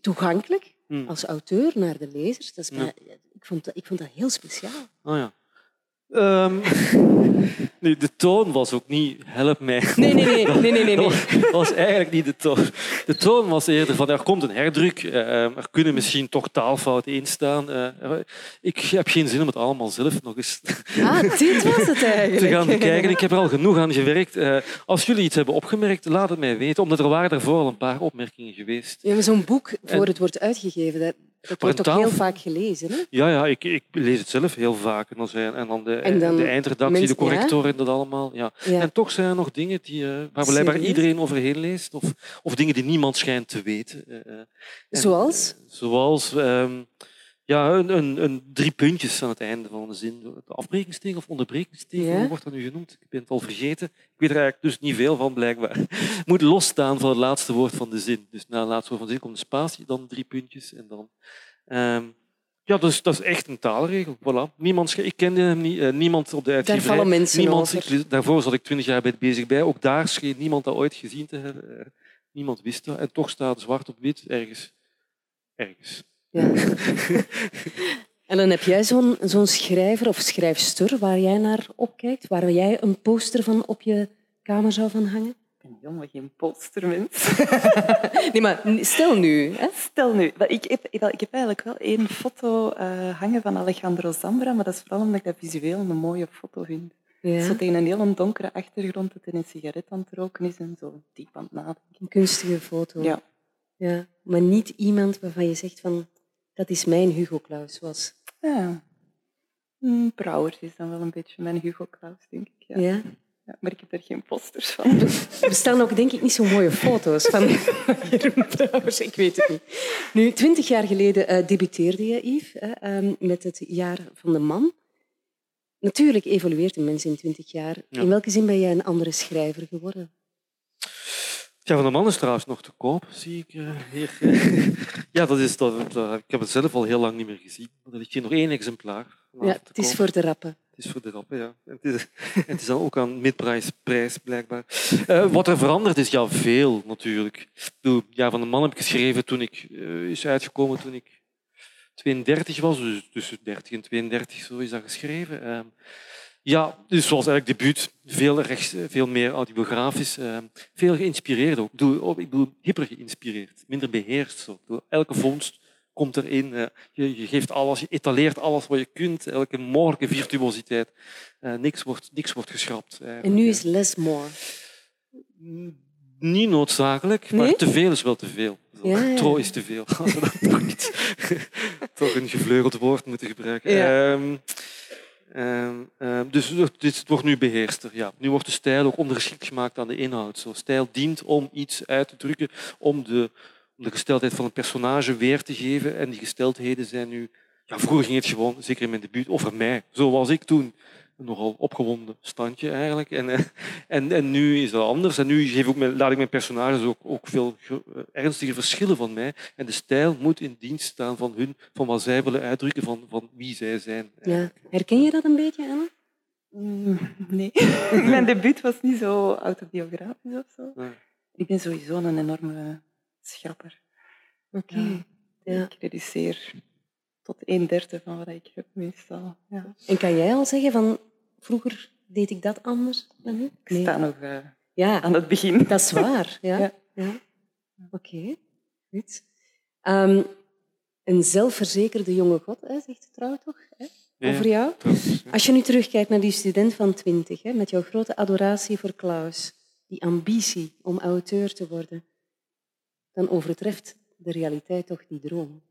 toegankelijk Hmm. als auteur naar de lezers. Dat is Ja. ik, vond dat, ik vond dat heel speciaal. Oh ja. Ehm, <laughs> nu, de toon was ook niet help mij. Nee, nee, nee. nee, nee, nee, <laughs> Dat was, eigenlijk niet de toon. De toon was eerder van er komt een herdruk, eh, er kunnen misschien toch taalfouten in staan. Eh, ik heb geen zin om het allemaal zelf nog eens Ah, dit was het te eigenlijk. gaan bekijken. Ik heb er al genoeg aan gewerkt. Eh, als jullie iets hebben opgemerkt, laat het mij weten, omdat er waren daarvoor al een paar opmerkingen geweest. Ja, zo'n boek, voor het wordt uitgegeven, dat, wordt toch taal- heel vaak gelezen. Hè? Ja, ja ik, ik lees het zelf heel vaak. En dan, zijn, en dan de, En dan de eindredactie, mensen- de corrector en dat allemaal. Ja. Ja. En toch zijn er nog dingen die, eh, waar blijkbaar iedereen overheen leest. Of, of dingen die niemand schijnt te weten. Eh, eh, en, Zoals? zoals ehm, ja, een, een, een drie puntjes aan het einde van de zin. De afbrekingsteken of onderbrekingsteken, hoe wordt dat nu genoemd? Ik ben het al vergeten. Ik weet er eigenlijk dus niet veel van, blijkbaar. <laughs> Moet losstaan van het laatste woord van de zin. Dus na het laatste woord van de zin komt een spatie, dan drie puntjes en dan... ehm, ja, dus, dat is echt een taalregel. Voilà. Niemand, ik kende hem niet. eh, niemand op de Daar uitgeverij. vallen mensen niemand, over. daarvoor zat ik twintig jaar bij bezig bij. Ook daar scheen niemand dat ooit gezien te hebben. Eh, niemand wist dat. En toch staat zwart op wit ergens. Ergens. Ja. <laughs> En dan heb jij zo'n zo'n schrijver of schrijfster waar jij naar opkijkt, waar jij een poster van op je kamer zou van hangen? Ik ben helemaal geen postermens. <laughs> Nee, maar stel nu. Hè? Stel nu, ik heb, ik heb eigenlijk wel één foto eh, hangen van Alejandro Zambra, maar dat is vooral omdat ik dat visueel een mooie foto vind. Ja. Zo tegen een heel donkere achtergrond dat hij een sigaret aan het roken is en zo diep aan het nadenken. Een kunstige foto. Ja. Ja. Maar niet iemand waarvan je zegt van dat is mijn Hugo Claus was. ja. Hm, Brouwers is dan wel een beetje mijn Hugo Claus, denk ik. Ja. Ja. Ja, maar ik heb er geen posters van. <laughs> Er staan ook denk ik niet zo mooie foto's van <laughs> Jeroen Brouwers. Ik weet het niet. Nu, twintig jaar geleden uh, debuteerde je, Yves, hè, um, met het jaar van de man. Natuurlijk evolueert een mens in twintig jaar. Ja. In welke zin ben jij een andere schrijver geworden? Ja, van de man is trouwens nog te koop, zie ik uh, hier. ja, dat is, dat, dat, ik heb het zelf al heel lang niet meer gezien. Er ligt hier nog één exemplaar. Ja, het is voor de rappen. Het is voor de rappen, ja. Het is, <laughs> het is dan ook aan midprijsprijs, blijkbaar. Uh, wat er veranderd is, ja, veel natuurlijk. Ja, van de man heb ik geschreven toen ik... Uh, is uitgekomen toen ik 32 was, dus tussen 30 en 32 zo is dat geschreven. Ja, dus zoals eigenlijk debuut, veel, rechts, veel meer autobiografisch, uh, veel geïnspireerd ook. Ik bedoel, ik bedoel hyper geïnspireerd, minder beheerst. Zo. Bedoel, elke vondst komt erin. Uh, je, je, geeft alles, je etaleert alles wat je kunt, elke mogelijke virtuositeit. Niks, wordt, niks wordt geschrapt. Eigenlijk. En nu is less more? Niet noodzakelijk, Nee? maar te veel is wel te veel. Ja, ja. Trouw is te veel. <laughs> Als we dan toch, iets, <laughs> toch een gevleugeld woord moeten gebruiken. Ja. Ehm, ehm, ehm, dus dit wordt nu beheerster. Ja. Nu wordt de stijl ook ondergeschikt gemaakt aan de inhoud. Zo, stijl dient om iets uit te drukken, om de, de gesteldheid van een personage weer te geven. En die gesteldheden zijn nu... Ja, vroeger ging het gewoon, zeker in mijn debuut, over mij. Zo was ik toen. Een nogal opgewonden standje eigenlijk. En, eh, en, en nu is dat anders. En nu geef ik mijn, laat ik mijn personages ook, ook veel eh, ernstige verschillen van mij. En de stijl moet in dienst staan van hun, van wat zij willen uitdrukken, van, van wie zij zijn. Ja. Herken je dat een beetje, Anne? Mm, Nee, <laughs> mijn debuut was niet zo autobiografisch of zo. Ja. Ik ben sowieso een enorme schrapper. Oké. Ja. Ik reduceer tot een derde van wat ik heb meestal. Ja. En kan jij al zeggen van vroeger deed ik dat anders dan nu? Ik sta nog eh, Ja, aan het begin. dat is waar. <laughs> Ja. Ja. ja. Oké, goed. Ehm, een zelfverzekerde jonge god, hè, zegt de trouw toch? Hè? Ja, Over jou? Als je nu terugkijkt naar die student van twintig, hè, met jouw grote adoratie voor Klaus, die ambitie om auteur te worden, dan overtreft de realiteit toch die droom.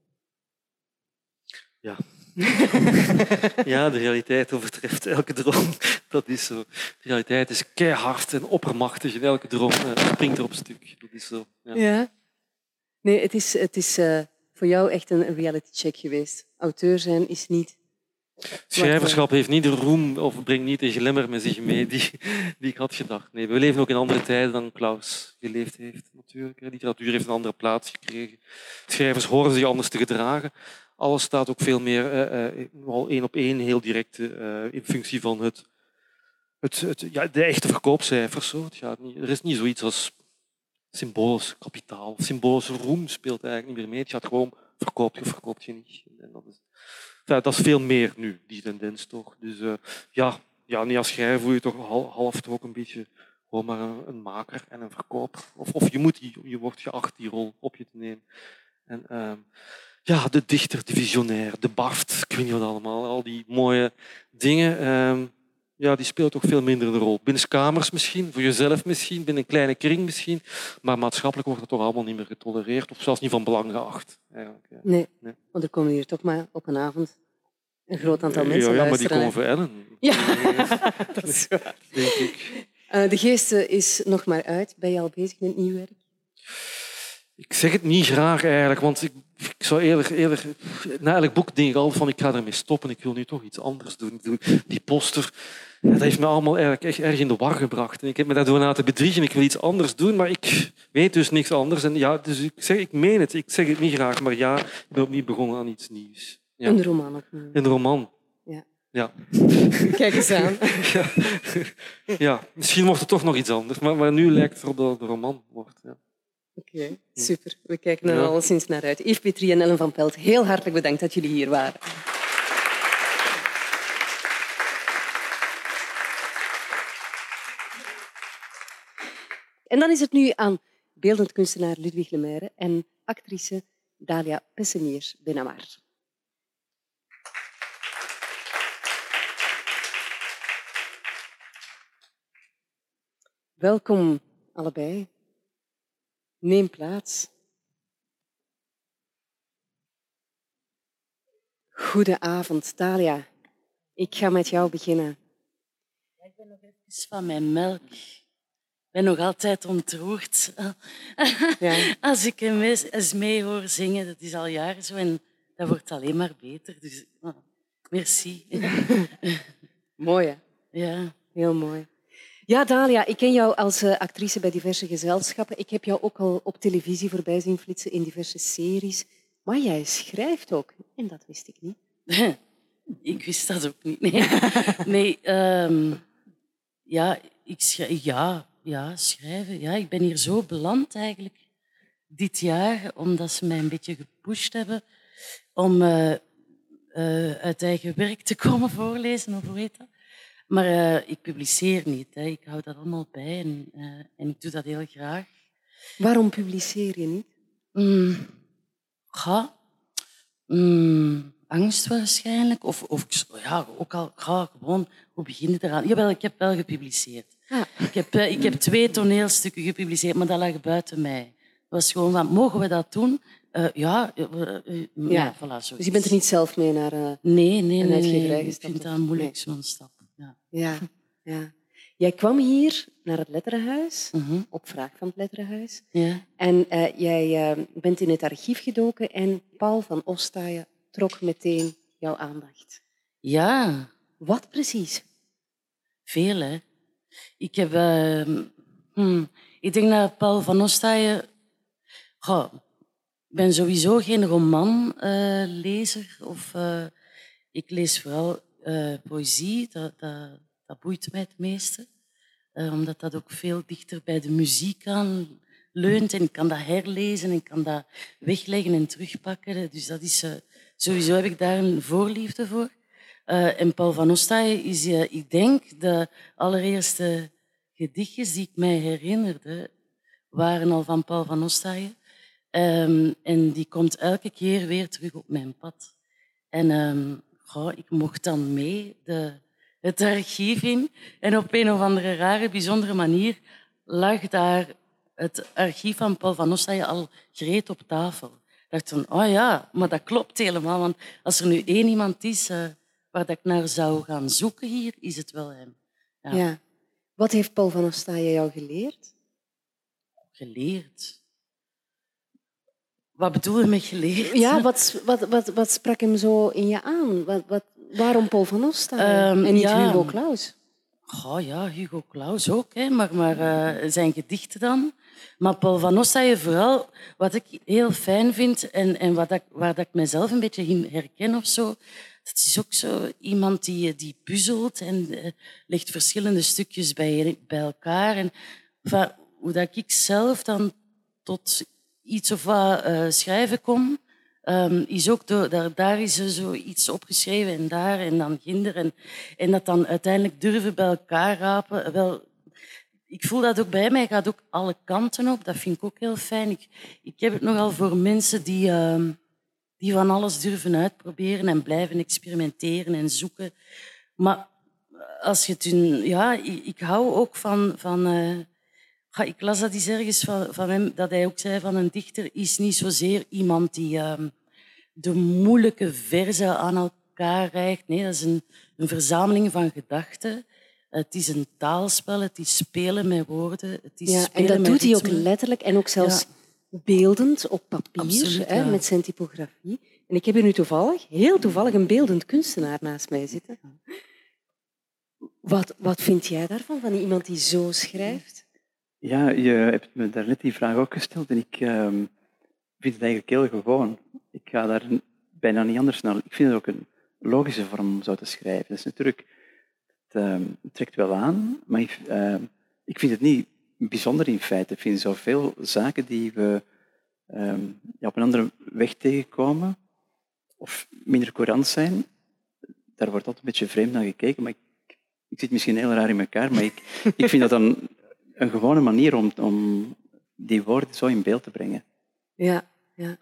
Ja. <laughs> ja, de realiteit overtreft elke droom. Dat is zo. De realiteit is keihard en oppermachtig en elke droom eh, springt er op stuk. Dat is zo. Ja. Ja. Nee, het is, het is eh, voor jou echt een reality check geweest. Auteur zijn is niet... Schrijverschap heeft niet de roem of brengt niet de glimmer met zich mee die, die ik had gedacht. Nee, we leven ook in andere tijden dan Klaus geleefd heeft. Natuurlijk. Literatuur heeft een andere plaats gekregen. Schrijvers horen zich anders te gedragen. Alles staat ook veel meer eh, eh, wel één op één, heel direct eh, in functie van het, het, het, ja, de echte verkoopcijfers. Zo. Er is niet zoiets als symbolisch kapitaal. Symbolische roem speelt eigenlijk niet meer mee. Het gaat gewoon verkoop je verkoopt je niet. En dat is, dat is veel meer nu, die tendens toch. Dus eh, ja, ja, niet als schrijver voel je toch hal- half toch ook een beetje gewoon maar een, maker en een verkoper. Of, of je, moet je wordt geacht die rol op je te nemen. En ehm, ja, de dichter, de visionair, de Bart, ik weet niet wat allemaal, al die mooie dingen, ehm, ja, die speelt toch veel minder een rol. Binnen kamers misschien, voor jezelf misschien, binnen een kleine kring misschien, maar maatschappelijk wordt dat toch allemaal niet meer getolereerd of zelfs niet van belang geacht. Eigenlijk, ja. Nee, Nee. want er komen hier toch maar op een avond een groot aantal mensen ja, ja, maar die komen voor Ellen. Ja, <laughs> <laughs> dat is waar. <laughs> Denk ik. Eh, de Geesten is nog maar uit. Ben je al bezig met nieuw werk? Ik zeg het niet graag eigenlijk, want ik, ik zou eerder, eerder... Na elk boek denk ik al van ik ga ermee stoppen, ik wil nu toch iets anders doen. Die poster, dat heeft me allemaal eigenlijk echt erg in de war gebracht. En ik heb me daardoor laten bedriegen, ik wil iets anders doen, maar ik weet dus niks anders. En ja, dus ik, zeg, ik meen het, ik zeg het niet graag, maar ja, ik ben opnieuw begonnen aan iets nieuws. Ja. Een roman opnieuw. Een roman. Ja. Ja. <laughs> Kijk eens aan. <laughs> ja. ja, misschien wordt het toch nog iets anders, maar, maar nu lijkt het erop dat het een roman wordt. Ja. Oké, super. We kijken er Ja. alleszins naar uit. Yves Petrie en Ellen van Pelt, heel hartelijk bedankt dat jullie hier waren. En dan is het nu aan beeldend kunstenaar Ludwig Lemaire en actrice Dalia Pessemiers Benamar. Welkom allebei. Neem plaats. Goedenavond, Talia. Ik ga met jou beginnen. ben nog even van mijn melk. Ik ben nog altijd ontroerd. <laughs> Ja. Als ik hem eens, mee hoor zingen, dat is al jaren zo en dat wordt alleen maar beter. Dus ah, merci. <laughs> Mooi, hè? Ja. Heel mooi. Ja, Dalia, ik ken jou als eh, actrice bij diverse gezelschappen. Ik heb jou ook al op televisie voorbij zien flitsen in diverse series. Maar jij schrijft ook. En dat wist ik niet. <laughs> Ik wist dat ook niet. Nee, <laughs> ehm, ja, ik schrijf, ja, ja, schrijven. Ja, ik ben hier zo beland eigenlijk dit jaar, omdat ze mij een beetje gepusht hebben om eh, eh, uit eigen werk te komen voorlezen, of hoe heet dat? Maar eh, ik publiceer niet. Hè. Ik hou dat allemaal bij en, eh, en ik doe dat heel graag. Waarom publiceer je niet? Mm, ga. Mm, angst waarschijnlijk. Of, of ja, ook al ga gewoon, hoe begin je eraan? Jawel, ik heb wel gepubliceerd. Ah. Ik, heb, eh, ik heb twee toneelstukken gepubliceerd, maar dat lag buiten mij. Het was gewoon van, mogen we dat doen? Ja, ja. Ja. voilà. Dus je bent er niet zelf mee naar... Nee, nee, nee. nee. Ik vind dat moeilijk, nee. zo'n stap. Ja. Ja, ja. Jij kwam hier naar het Letterenhuis, Mhm. op vraag van het Letterenhuis. ja. En eh, jij eh, bent in het archief gedoken en Paul van Ostaaien trok meteen jouw aandacht. ja, Wat precies? Veel, hè. Ik heb... ehm, hmm, ik denk dat Paul van Ostaaien... Goh, ik ben sowieso geen romanlezer. of eh, ik lees vooral eh, poëzie. Dat, dat, boeit mij het meeste. Eh, omdat dat ook veel dichter bij de muziek aan leunt. En ik kan dat herlezen en kan dat wegleggen en terugpakken. Dus dat is... eh, sowieso heb ik daar een voorliefde voor. En Paul van Ostaaien is, ik denk, de allereerste gedichtjes die ik mij herinnerde, waren al van Paul van Ostaaien. Ehm, en die komt elke keer weer terug op mijn pad. En ehm, goh, ik mocht dan mee de, het archief in. En op een of andere rare, bijzondere manier lag daar het archief van Paul van Ostaaien al gereed op tafel. Ik dacht van, oh ja, maar dat klopt helemaal. Want als er nu één iemand is eh, waar dat ik naar zou gaan zoeken hier, is het wel hem. Ja. Ja. Wat heeft Paul van Ostaaien jou geleerd? Geleerd. Wat bedoel je met geleerd? Ja, wat, wat, wat, wat sprak hem zo in je aan? Wat, wat, waarom Paul van Ostaaien Ehm, en niet ja. Hugo Claus? Oh ja, Hugo Claus ook, hè. maar, maar eh, zijn gedichten dan. Maar Paul van Ostaaien vooral, wat ik heel fijn vind en, en wat ik, waar dat ik mezelf een beetje in herken of zo, dat is ook zo iemand die, die puzzelt en eh, legt verschillende stukjes bij, bij elkaar. En, enfin, hoe dat ik zelf dan tot iets of wat eh, schrijven kom, ehm, is ook door, daar, daar is er zoiets opgeschreven en daar en dan ginder. En, en dat dan uiteindelijk durven bij elkaar rapen. Wel, ik voel dat ook bij mij, gaat ook alle kanten op. Dat vind ik ook heel fijn. Ik, ik heb het nogal voor mensen die, ehm, die van alles durven uitproberen en blijven experimenteren en zoeken. Maar als je het ja, ik, ik hou ook van. van eh, ja, ik las dat eens ergens van, van hem, dat hij ook zei van een dichter is niet zozeer iemand die ehm, de moeilijke verzen aan elkaar reikt. Nee, dat is een, een verzameling van gedachten. Het is een taalspel, het is spelen met woorden. Het is Ja, en dat doet hij ook letterlijk en ook zelfs beeldend op papier Absoluut, hè, ja. met zijn typografie. En ik heb hier nu toevallig, heel toevallig, een beeldend kunstenaar naast mij zitten. Wat, wat vind jij daarvan, van iemand die zo schrijft? Ja, je hebt me daarnet die vraag ook gesteld en ik ehm, vind het eigenlijk heel gewoon. Ik ga daar bijna niet anders naar. Ik vind het ook een logische vorm om zo te schrijven. Dat is natuurlijk, het, ehm, trekt wel aan, maar ik, ehm, ik vind het niet bijzonder in feite. Ik vind zoveel zaken die we op een andere weg tegenkomen of minder courant zijn, daar wordt altijd een beetje vreemd naar gekeken, maar ik, ik zit misschien heel raar in elkaar, maar ik, ik vind dat dan een gewone manier om, om die woorden zo in beeld te brengen. Ja, ja.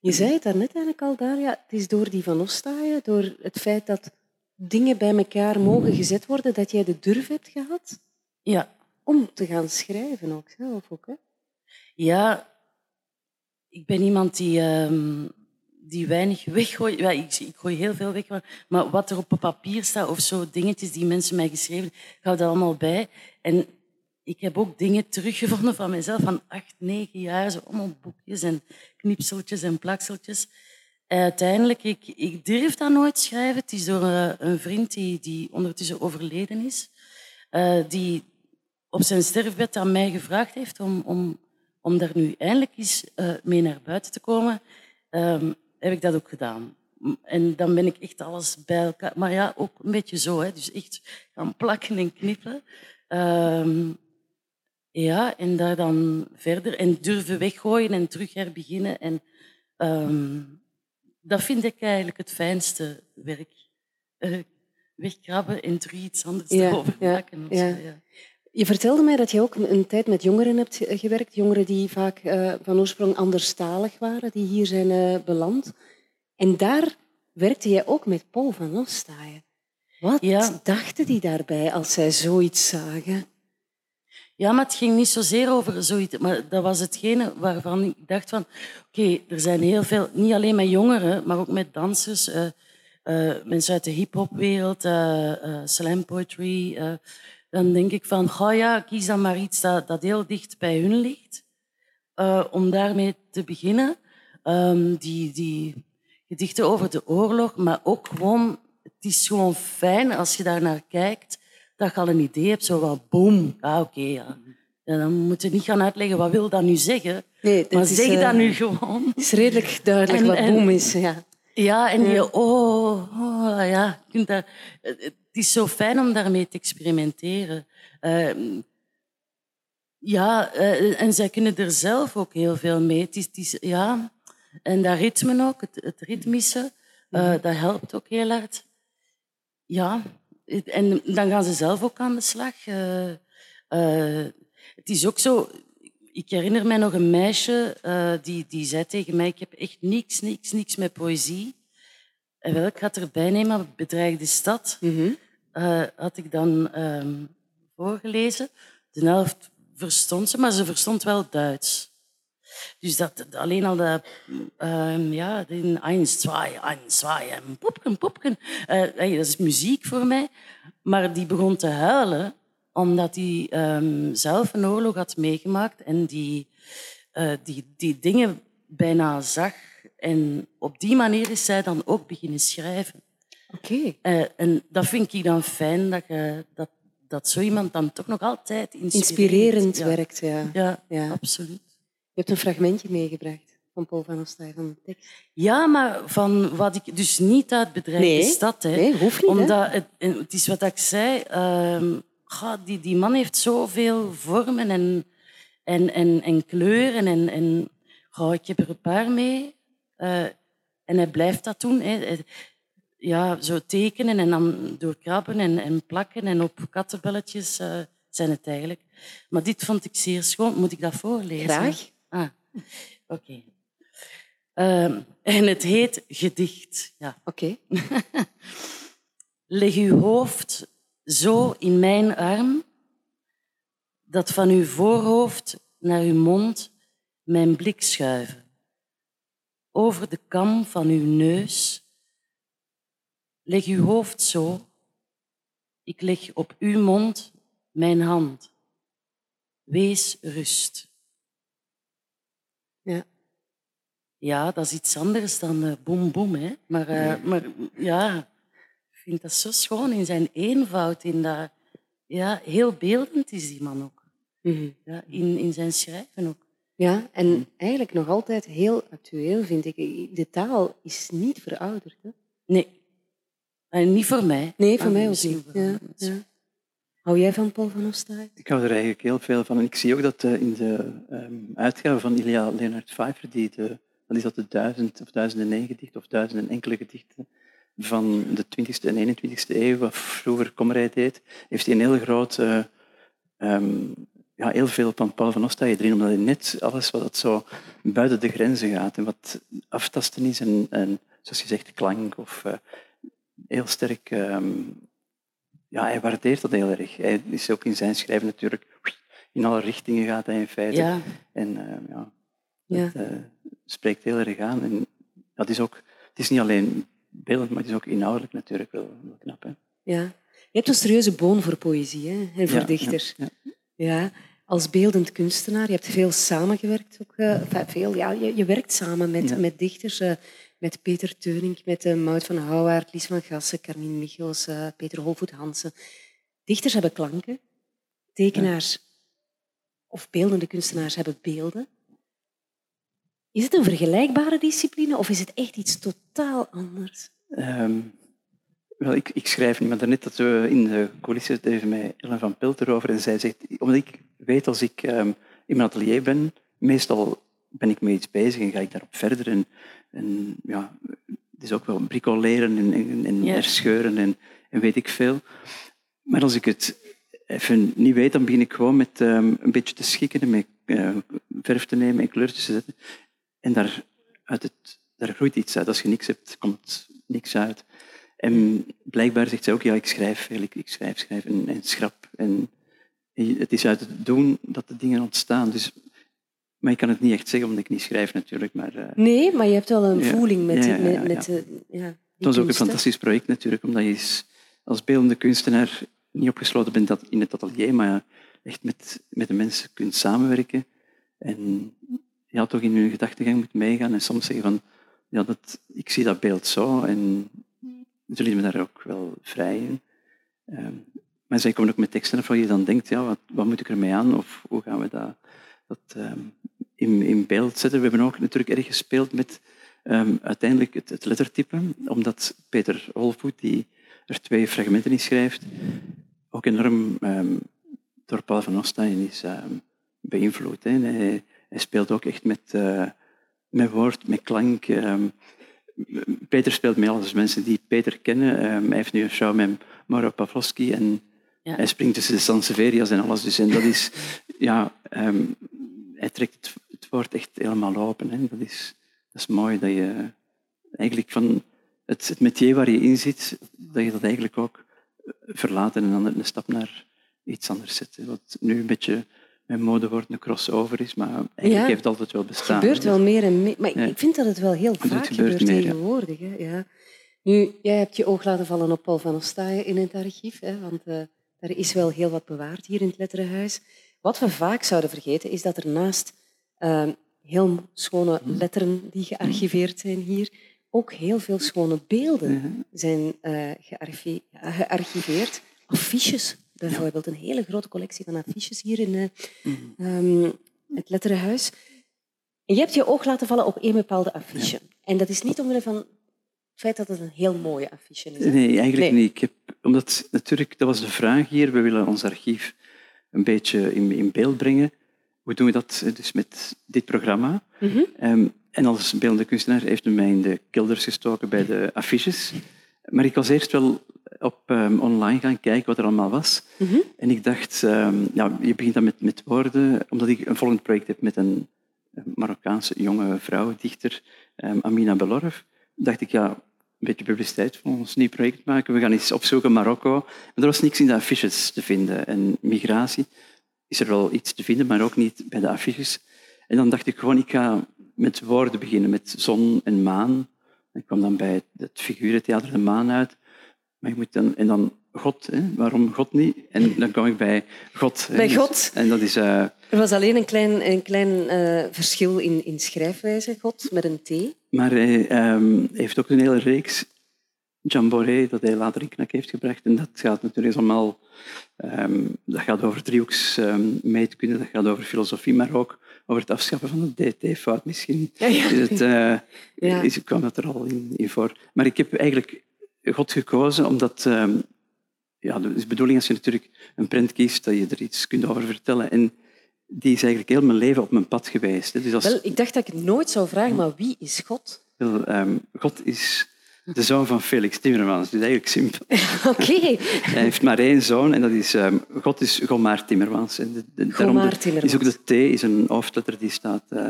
Je zei het daarnet eigenlijk al, Daria. Het is door die van Ostaaien, door het feit dat dingen bij elkaar mogen gezet worden, dat jij de durf hebt gehad Ja, om te gaan schrijven ook zelf. Ook, hè? Ja, ik ben iemand die, ehm, die weinig weggooi. Ja, ik, ik gooi heel veel weg, maar, maar wat er op papier staat of zo, dingetjes die mensen mij geschreven ik hou dat allemaal bij. En ik heb ook dingen teruggevonden van mezelf van acht, negen jaar, zo allemaal boekjes en knipseltjes en plakseltjes. Uiteindelijk, ik, ik durf dat nooit schrijven. Het is door eh, een vriend die, die ondertussen overleden is, uh, die op zijn sterfbed aan mij gevraagd heeft om, om, om daar nu eindelijk eens uh, mee naar buiten te komen. Um, heb ik dat ook gedaan. En dan ben ik echt alles bij elkaar. Maar ja, ook een beetje zo. Hè. Dus echt gaan plakken en knippen. Um, ja, en daar dan verder. En durven weggooien en terug herbeginnen. En um, dat vind ik eigenlijk het fijnste werk. Uh, wegkrabben en terug iets anders ja, erover maken. Ja, ja. Je vertelde mij dat je ook een tijd met jongeren hebt gewerkt. Jongeren die vaak uh, van oorsprong anderstalig waren, die hier zijn uh, beland. En daar werkte jij ook met Paul van Ostaaien. Wat dachten die daarbij als zij zoiets zagen? Ja, maar het ging niet zozeer over zoiets. Maar dat was hetgene waarvan ik dacht van... Oké, er zijn heel veel... Niet alleen met jongeren, maar ook met dansers. Uh, uh, mensen uit de hip-hopwereld, uh, slam poetry. dan denk ik van... Oh ja, kies dan maar iets dat, dat heel dicht bij hun ligt. om daarmee te beginnen. Um, die, die gedichten over de oorlog, maar ook gewoon... Het is gewoon fijn als je daar naar kijkt dat je al een idee hebt, zo wat boom. Ah, oké, ja. dan moet je niet gaan uitleggen wat wil dat nu zeggen. Nee, maar zeg uh, dat nu gewoon. Het is redelijk duidelijk en, wat boom is. Ja, ja en je, oh, oh ja, kunt dat, het is zo fijn om daarmee te experimenteren. Uh, ja, uh, en zij kunnen er zelf ook heel veel mee. Het is, het is, ja, en dat ritme ook, het, het ritmische, mhm. dat helpt ook heel hard. Ja, en dan gaan ze zelf ook aan de slag. Uh, uh, het is ook zo... Ik herinner mij nog een meisje uh, die, die zei tegen mij... Ik heb echt niks, niks, niks met poëzie. En wel, ik had erbij nemen, Bedreigde Stad. Mm -hmm. had ik dan um, voorgelezen. De helft verstond ze, maar ze verstond wel Duits. Dus dat, alleen al de, um, ja, de 1, 2, 1, 2, en popken, popken. Uh, dat is muziek voor mij. Maar die begon te huilen omdat hij um, zelf een oorlog had meegemaakt en die, uh, die, die dingen bijna zag. En op die manier is zij dan ook beginnen schrijven. Oké. Okay. Uh, en dat vind ik dan fijn, dat, je, dat, dat zo iemand dan toch nog altijd inspirerend, inspirerend werkt. Ja. Ja, ja, absoluut. Je hebt een fragmentje meegebracht van Paul van Ostaaij van de tekst. Ja, maar van wat ik dus niet uit bedrijf nee, stad. Hè, nee, hoeft niet. Omdat het, het is wat ik zei. Uh, die, die man heeft zoveel vormen en, en, en, en kleuren. En, en goh, ik heb er een paar mee. Uh, en hij blijft dat doen. Hè. Ja, zo tekenen en dan doorkrabben en, en plakken. En op kattenbelletjes uh, zijn het eigenlijk. Maar dit vond ik zeer schoon. Moet ik dat voorlezen? Graag. <laughs> Oké. Okay. Um, en het heet gedicht. Ja. Oké. Okay. <laughs> Leg uw hoofd zo in mijn arm, dat van uw voorhoofd naar uw mond mijn blik schuiven. Over de kam van uw neus. Leg uw hoofd zo. Ik leg op uw mond mijn hand. Wees rust. Ja. Ja, dat is iets anders dan uh, boem boem. Hè. Maar, uh, maar ja, ik vind dat zo schoon in zijn eenvoud. In dat, ja, heel beeldend is die man ook. Mm -hmm. ja, in, in zijn schrijven ook. Ja, en eigenlijk nog altijd heel actueel, vind ik. De taal is niet verouderd. Hè? Nee. En niet voor mij. Nee, voor ah, mij ook niet. Ja, ja. Hou jij van Paul van Ostaaij? Ik hou er eigenlijk heel veel van. En ik zie ook dat uh, in de um, uitgave van Ilya Leonard Pfeiffer, die de, dat is dat de duizend of duizenden negen gedichten of duizenden enkele gedichten van de 20e en 21e eeuw, wat vroeger Komrij deed, heeft hij een heel groot, uh, um, ja, heel veel van Paul van Ostaaij erin, omdat hij net alles wat zo buiten de grenzen gaat en wat aftasten is en, en zoals je zegt, klank of uh, heel sterk um, ja, hij waardeert dat heel erg. Hij is ook in zijn schrijven natuurlijk in alle richtingen gaat hij in feite. Ja. En uh, ja, dat uh, spreekt heel erg aan. En dat is ook, het is niet alleen beeldend, maar het is ook inhoudelijk natuurlijk wel, wel knap. Hè? Ja. Je hebt een serieuze boon voor poëzie hè? en voor Ja, dichters. ja, Ja. Als beeldend kunstenaar, je hebt veel samengewerkt. Ook, eh, enfin, veel, ja, je, je werkt samen met, met dichters. Met Peter Teunink, met uh, Maud van Houwaard, Lies van Gassen, Carmien Michels, eh, Peter Holvoet Hansen. Dichters hebben klanken. Tekenaars of beeldende kunstenaars hebben beelden. Is het een vergelijkbare discipline of is het echt iets totaal anders? Ehm, wel, ik, ik schrijf niet, maar daarnet dat we in de coulissen het even met Ellen van Pilt erover en zij zegt, omdat ik weet als ik ehm, in mijn atelier ben, meestal ben ik met iets bezig en ga ik daarop verder. En, en ja, het is ook wel bricoleren en, en, en herscheuren en, en weet ik veel. Maar als ik het even niet weet, dan begin ik gewoon met ehm, een beetje te schikken en met eh, verf te nemen en kleurtjes te zetten. En daar, uit het, daar groeit iets uit. Als je niks hebt, komt niks uit. En blijkbaar zegt zij ook, ja, ik schrijf veel, ik, ik schrijf, schrijf en, en schrap. En het is uit het doen dat de dingen ontstaan. Dus, maar ik kan het niet echt zeggen, omdat ik niet schrijf natuurlijk. Maar, eh, Nee, maar je hebt wel een voeling met, Ja, met, met het was ook een fantastisch project natuurlijk, omdat je als beeldende kunstenaar niet opgesloten bent in het atelier, maar echt met, met de mensen kunt samenwerken. En ja, toch in hun gedachtegang moet meegaan en soms zeggen van, ja, dat, ik zie dat beeld zo en ze lieten me daar ook wel vrij in. Ehm, maar zij komen ook met teksten waarvan je dan denkt, ja, wat, wat moet ik ermee aan of hoe gaan we dat, dat ehm, in, in beeld zetten. We hebben ook natuurlijk erg gespeeld met ehm, uiteindelijk het, het lettertype, omdat Peter Holvoet, die er twee fragmenten in schrijft, ook enorm ehm, door Paul van Ostaaien is ehm, beïnvloed. Hè. Hij, hij speelt ook echt met, eh, met woord, met klank. Peter speelt met alles. Mensen die Peter kennen, hij heeft nu een show met Mauro Pavlovsky en Ja. hij springt tussen de Sanseveria's en alles. Dus, en dat is, ja, hij trekt het, het woord echt helemaal open. Hè. Dat, is, dat is mooi dat je eigenlijk van het, het métier waar je in zit, dat je dat eigenlijk ook verlaat en dan een stap naar iets anders zet. hè. Wat nu een beetje met modewoord een crossover is, maar eigenlijk Ja. heeft het altijd wel bestaan. gebeurt hè. wel meer en meer. Maar ik- Ja. ik vind dat het wel heel Het vaak gebeurt gebeurt, meer, ja. tegenwoordig. Hè? Ja. Nu, jij hebt je oog laten vallen op Paul van Ostaaien in het archief, hè? want eh er is wel heel wat bewaard hier in het Letterenhuis. Wat we vaak zouden vergeten, is dat er naast eh, heel schone Mhm. letteren die gearchiveerd zijn hier, ook heel veel schone beelden Mhm. zijn eh, gearchi- gearchiveerd. Affiches bijvoorbeeld, een hele grote collectie van affiches hier in eh, ehm, het Letterenhuis. En je hebt je oog laten vallen op één bepaalde affiche. En dat is niet omwille van het feit dat het een heel mooie affiche is. Nee, eigenlijk Nee. niet. Ik heb, omdat natuurlijk, dat was de vraag hier, we willen ons archief een beetje in, in beeld brengen. Hoe doen we dat eh, dus met dit programma? Mhm. Ehm, en als beeldende kunstenaar heeft men mij in de kilders gestoken bij de affiches. Maar ik was eerst wel op ehm, online gaan kijken wat er allemaal was. Mhm. En ik dacht, ehm, ja, je begint dan met, met woorden, omdat ik een volgend project heb met een Marokkaanse jonge vrouw, dichter, Amina Belorf. dacht ik, ja, een beetje publiciteit voor ons nieuw project maken. We gaan eens opzoeken Marokko. Maar er was niks in de affiches te vinden. En migratie is er wel iets te vinden, maar ook niet bij de affiches. En dan dacht ik gewoon, ik ga met woorden beginnen, met zon en maan. Ik kwam dan bij het, figurentheater De Maan uit. Maar je moet dan, en dan God, hè? waarom God niet? En dan kwam ik bij God. hè. <laughs> Bij God. En dat is... eh, Er was alleen een klein, een klein eh, verschil in, in schrijfwijze, God, met een T. Maar hij ehm, heeft ook een hele reeks Jamboree dat hij later in Knak heeft gebracht. En dat gaat natuurlijk allemaal... ehm, dat gaat over driehoeks ehm, meetkunde, dat gaat over filosofie, maar ook over het afschaffen van de DT-fout. Misschien Ja, ja. is het, eh, Ja. is, kwam dat er al in, in voor. Maar ik heb eigenlijk God gekozen omdat... ehm, ja, de bedoeling als je natuurlijk een print kiest, dat je er iets kunt over vertellen. En die is eigenlijk heel mijn leven op mijn pad geweest. Dus als, Wel, ik dacht dat ik het nooit zou vragen, maar wie is God? God is de zoon van Felix Timmermans. Dus eigenlijk simpel. <laughs> Oké, Hij heeft maar één zoon en dat is... ehm, God is Gomaar Timmermans. En de, de, daarom Gomaar de- Timmermans. Is ook de T is een hoofdletter die staat eh,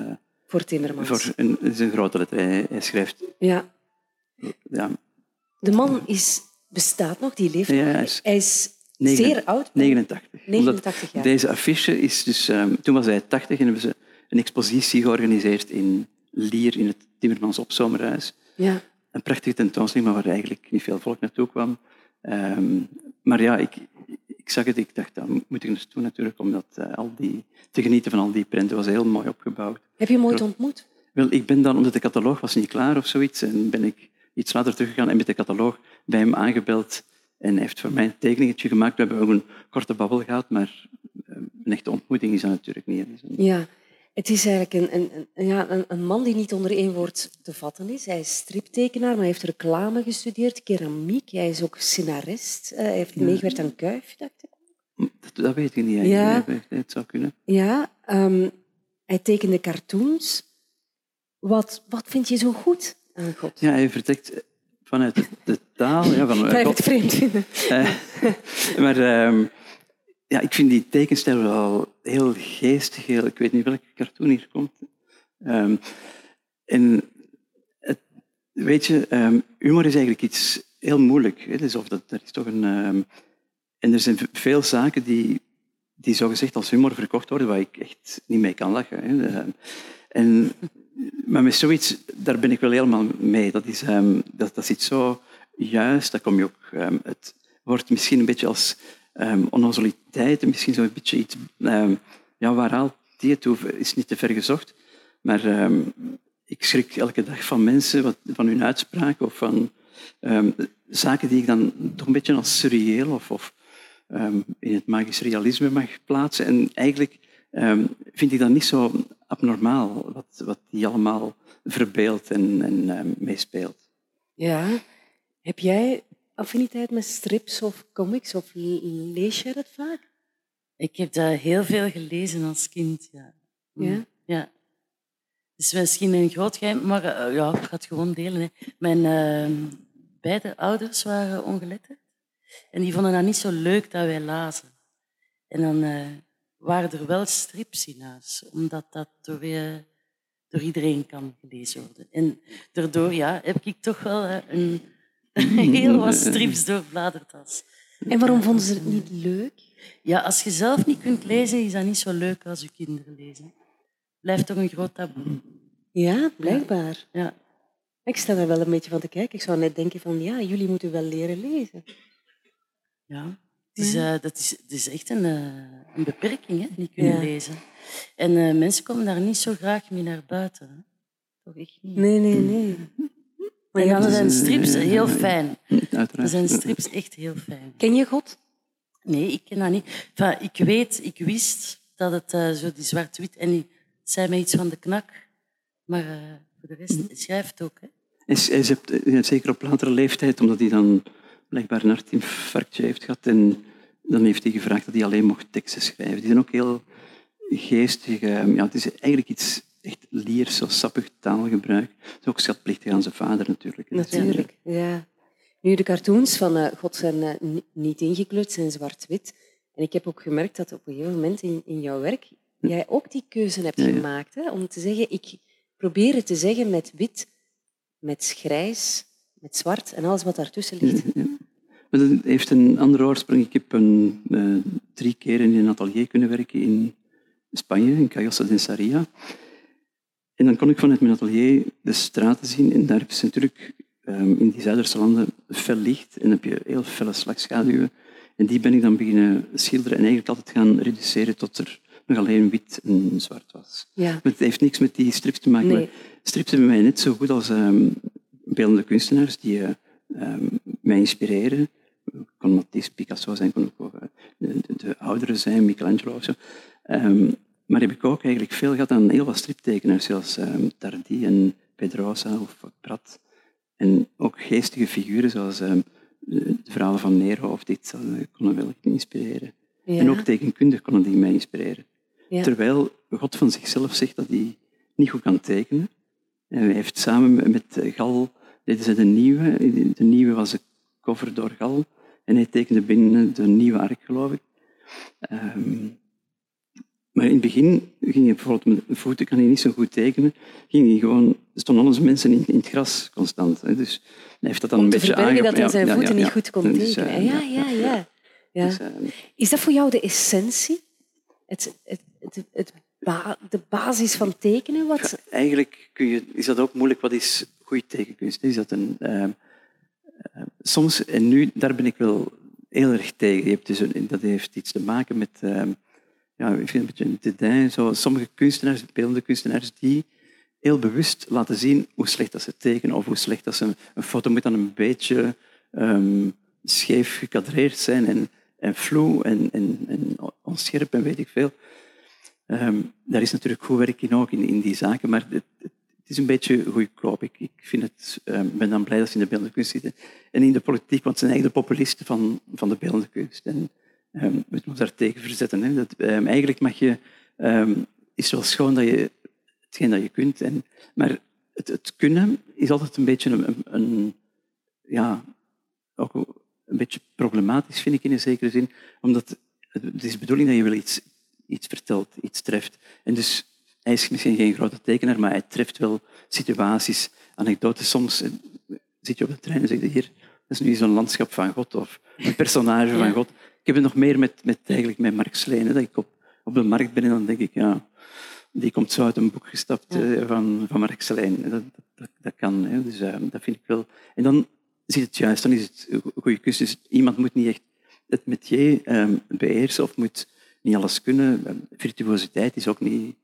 voor Timmermans. voor een, het is een grote letter. Hij, hij schrijft... Ja. Ja, De man is, bestaat nog, die leeft Ja, nog. hij is Hij is zeer oud. 89. 89 Omdat jaar. Deze affiche is dus... ehm, toen was hij 80 en hebben ze een expositie georganiseerd in Lier, in het Timmermans Opzomerhuis. Ja. Een prachtige tentoonstelling, maar waar eigenlijk niet veel volk naartoe kwam. Ehm, maar ja, ik, ik zag het, ik dacht, dat moet ik eens doen natuurlijk, omdat eh, al die, te genieten van al die prenten was heel mooi opgebouwd. Heb je hem ooit ontmoet? Wel, ik ben dan, omdat de catalogus was niet klaar of zoiets, en ben ik iets later teruggegaan en met de catalogus bij hem aangebeld. En hij heeft voor mij een tekeningetje gemaakt. We hebben ook een korte babbel gehad, maar eh, een echte ontmoeting is dat natuurlijk niet. Ja. Het is eigenlijk een, een, een, ja, een, een man die niet onder één woord te vatten is. Hij is striptekenaar, maar hij heeft reclame gestudeerd, keramiek. Hij is ook scenarist. Eh, hij heeft meegewerkt aan Kuif, dacht ik. Dat, dat weet ik niet. Ja. Het zou kunnen. Ja, ehm, hij tekende cartoons. Wat, wat vind je zo goed aan God? Ja, hij vertrekt vanuit de, de taal. Ja, van, Blijf het vreemd vinden. Maar ehm, ja, ik vind die tekenstijl wel heel geestig. Ik weet niet welke cartoon hier komt. Ehm, en het, weet je, ehm, humor is eigenlijk iets heel moeilijk. Hè? Dus of dat, er is toch een, ehm, en er zijn veel zaken die, die zogezegd als humor verkocht worden, waar ik echt niet mee kan lachen. En, maar met zoiets, daar ben ik wel helemaal mee. Dat, is, dat, dat zit zo juist. Dat kom je ook, het wordt misschien een beetje als um, onnozeliteit, misschien zo'n beetje iets... ehm, ja, waar haalt die het over? Is niet te ver gezocht. Maar ehm, ik schrik elke dag van mensen, wat, van hun uitspraken of van zaken die ik dan toch een beetje als surreëel of, of in het magisch realisme mag plaatsen. En eigenlijk vind ik dat niet zo abnormaal, wat, wat die allemaal verbeeldt en, en meespeelt. Ja. Heb jij affiniteit met strips of comics? Of lees jij dat vaak? Ik heb dat heel veel gelezen als kind, ja. Ja? Ja. Het is misschien een groot geheim, maar eh, ja, ik ga het gewoon delen. Hè. Mijn eh, beide ouders waren ongeletterd. En die vonden dat niet zo leuk dat wij lazen. En dan eh, waren er wel strips in huis, omdat dat door, door iedereen kan gelezen worden. En daardoor ja, heb ik toch wel eh, een, <laughs> <laughs> heel wat strips doorbladerd als. En waarom vonden ze het niet leuk? Ja, als je zelf niet kunt lezen, is dat niet zo leuk als je kinderen lezen. Blijft toch een groot taboe. Ja, blijkbaar. Ja. Ik sta er wel een beetje van te kijken. Ik zou net denken van, ja, jullie moeten wel leren lezen. Ja. Het is, eh, dat is, het is echt een, eh, een beperking, hè, niet kunnen Ja. lezen. En eh, mensen komen daar niet zo graag mee naar buiten. Hè. Toch echt niet. Nee, nee, nee. <laughs> Maar dan Dus, zijn eh, strips ja, heel ja. fijn. Uiteraard. Dan zijn strips echt heel fijn. Ken je God? Nee, ik ken dat niet. Enfin, ik weet, ik wist dat het eh, zo die zwart-wit... En die zei mij iets van de knak. Maar eh, voor de rest, hij schrijft ook. Hè. Op- hij is zeker op latere leeftijd, omdat hij dan blijkbaar een hartinfarctje heeft gehad. En dan heeft hij gevraagd dat hij alleen mocht teksten schrijven. Die zijn ook heel geestig. eh, Ja, het is eigenlijk iets echt liers, zo sappig taalgebruik. Het is ook schatplichtig aan zijn vader natuurlijk. Natuurlijk, ja. Nu, de cartoons van eh, God zijn eh, ni- niet ingekleurd, zijn zwart-wit. En ik heb ook gemerkt dat op een gegeven moment in, in jouw werk jij ook die keuze hebt Ja, ja. gemaakt. Hè, om te zeggen, ik probeer het te zeggen met wit, met grijs, met zwart en alles wat daartussen ligt. Ja. Maar dat heeft een andere oorsprong. Ik heb een, eh, drie keer in een atelier kunnen werken in Spanje, in Cayosa de Saria. En dan kon ik vanuit mijn atelier de straten zien. En daar is natuurlijk ehm, in die Zuiderse landen fel licht. En heb je heel felle slagschaduwen. En die ben ik dan beginnen schilderen en eigenlijk altijd gaan reduceren tot er nog alleen wit en zwart was. Ja. Maar het heeft niks met die strips te maken. Nee. Strips hebben mij net zo goed als ehm, beeldende kunstenaars die eh, ehm, mij inspireren. kon Matisse, Picasso zijn, kon ook eh, de, de, de ouderen zijn, Michelangelo of zo. Maar heb ik ook eigenlijk veel gehad aan heel wat striptekenaars, zoals ehm, Tardy en Pedrosa of Prat. En ook geestige figuren, zoals ehm, de verhalen van Nero of dit, konden wel inspireren. Ja. En ook tekenkundig konden die mij inspireren. Ja. Terwijl God van zichzelf zegt dat hij niet goed kan tekenen. En hij heeft samen met Gal, deden ze de nieuwe. De nieuwe was de cover door Gal. En hij tekende binnen de nieuwe ark, geloof ik. Ehm, maar in het begin ging hij bijvoorbeeld met voeten, kan hij niet zo goed tekenen. Ging hij gewoon, stonden onze mensen in, in het gras constant. Hè. Dus hij heeft dat dan Om een beetje verbergen dat hij zijn ja, ja, voeten ja, niet goed kon Dus, tekenen. eh, ja, ja, ja. ja. Dus, eh, Is dat voor jou de essentie? Het, het, het, het ba de basis van tekenen? Wat... eigenlijk kun je, is dat ook moeilijk. Wat is goede tekenkunst? Is dat een, uh, soms, en nu, daar ben ik wel heel erg tegen. Je hebt dus een, dat heeft iets te maken met, uh, ja, ik vind een beetje een. Zo, sommige kunstenaars, beeldende kunstenaars, die heel bewust laten zien hoe slecht dat ze tekenen of hoe slecht dat ze een, foto moet dan een beetje um, scheef gekadreerd zijn en, en vloe en, en, onscherp en weet ik veel. Um, daar is natuurlijk goed werk in ook, in, in die zaken, maar het, het, is een beetje goedkoop. Ik, ik vind het, um, ben dan blij dat ze in de beeldende kunst zitten. En in de politiek, want ze zijn eigenlijk de populisten van, van de beeldende kunst. En um, moeten ons daar tegen verzetten. Hè. Dat, eigenlijk mag je, is wel schoon dat je hetgeen dat je kunt. En, maar het, het kunnen is altijd een beetje een, een, ja, ook een beetje problematisch, vind ik in een zekere zin. Omdat het is de bedoeling dat je wel iets, iets vertelt, iets treft. En dus hij is misschien geen grote tekenaar, maar hij treft wel situaties, anekdotes. Soms zit je op de trein en zeg je hier, is nu zo'n landschap van God of een personage van God. Ik heb het nog meer met, met, eigenlijk met Mark Sleen, dat ik op, op de markt ben en dan denk ik, ja, die komt zo uit een boek gestapt ja. van, van Mark Sleen. Dat, dat, dat kan, hè. dus uh, dat vind ik wel. En dan zit het juist, dan is het een goede kus. Dus iemand moet niet echt het métier um, beheersen of moet niet alles kunnen. Virtuositeit is ook niet,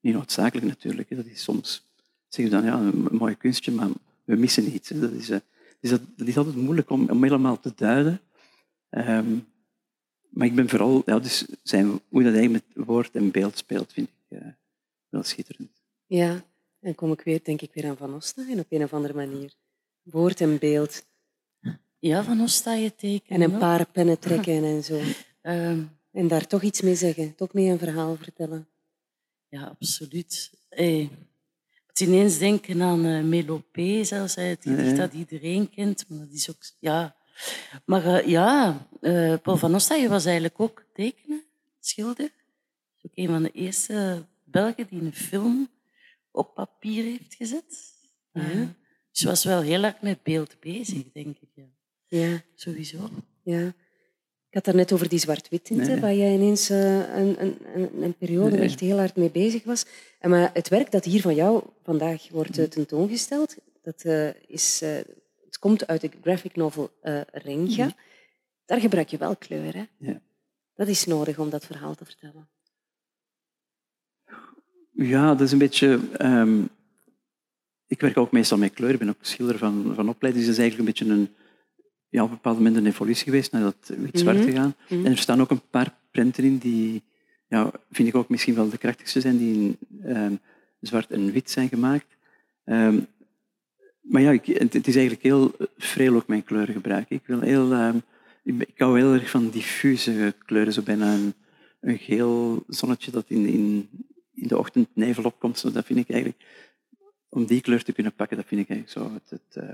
niet noodzakelijk natuurlijk. Dat is soms, zeggen we dan, ja, een mooi kunstje, maar we missen iets. Dat is, uh, dus dat, dat, is altijd moeilijk om, om helemaal te duiden. Um, maar ik ben vooral, ja, dus zijn, hoe dat eigenlijk met woord en beeld speelt, vind ik uh, wel schitterend. Ja, en kom ik weer, denk ik weer aan Van Osten op een of andere manier. Woord en beeld. Ja, van je tekenen. En een paar pennen trekken en zo. Um, <laughs> en daar toch iets mee zeggen, toch mee een verhaal vertellen. Ja, absoluut. Hey, moet ineens denken aan uh, Melopé, zelfs het gedicht dat iedereen kent. Maar dat is ook... Ja. Maar uh, ja, uh, Paul van Ostaaien was eigenlijk ook tekenen, schilder. Ook een van de eerste Belgen die een film op papier heeft gezet. -huh. Dus was wel heel erg met beeld bezig, denk ik. Ja. Ja. Sowieso. Ja. Ik had het net over die zwart-wit tinten, nee. waar jij ineens uh, een, een, een, periode nee. echt heel hard mee bezig was. En maar het werk dat hier van jou vandaag wordt uh, tentoongesteld, dat, uh, is, het komt uit de graphic novel Ringja. Mm. Daar gebruik je wel kleur. Hè? Ja. Dat is nodig om dat verhaal te vertellen. Ja, dat is een beetje... Um, ik werk ook meestal met kleur. Ik ben ook schilder van, van opleiding. Dus dat is eigenlijk een beetje een ja, op een bepaald moment een evolutie geweest naar dat wit-zwart mm -hmm. te gaan. Mm -hmm. En er staan ook een paar prenten in die, ja, vind ik ook misschien wel de krachtigste zijn, die in um, zwart en wit zijn gemaakt. Um, maar ja, ik, het, het, is eigenlijk heel vreel ook mijn kleurengebruik. Ik, wil heel, um, ik, ik hou heel erg van diffuse kleuren, zo bijna een, een geel zonnetje dat in, in, in de ochtend nevel opkomt. Zo, dat vind ik eigenlijk, om die kleur te kunnen pakken, dat vind ik eigenlijk zo. Het, het,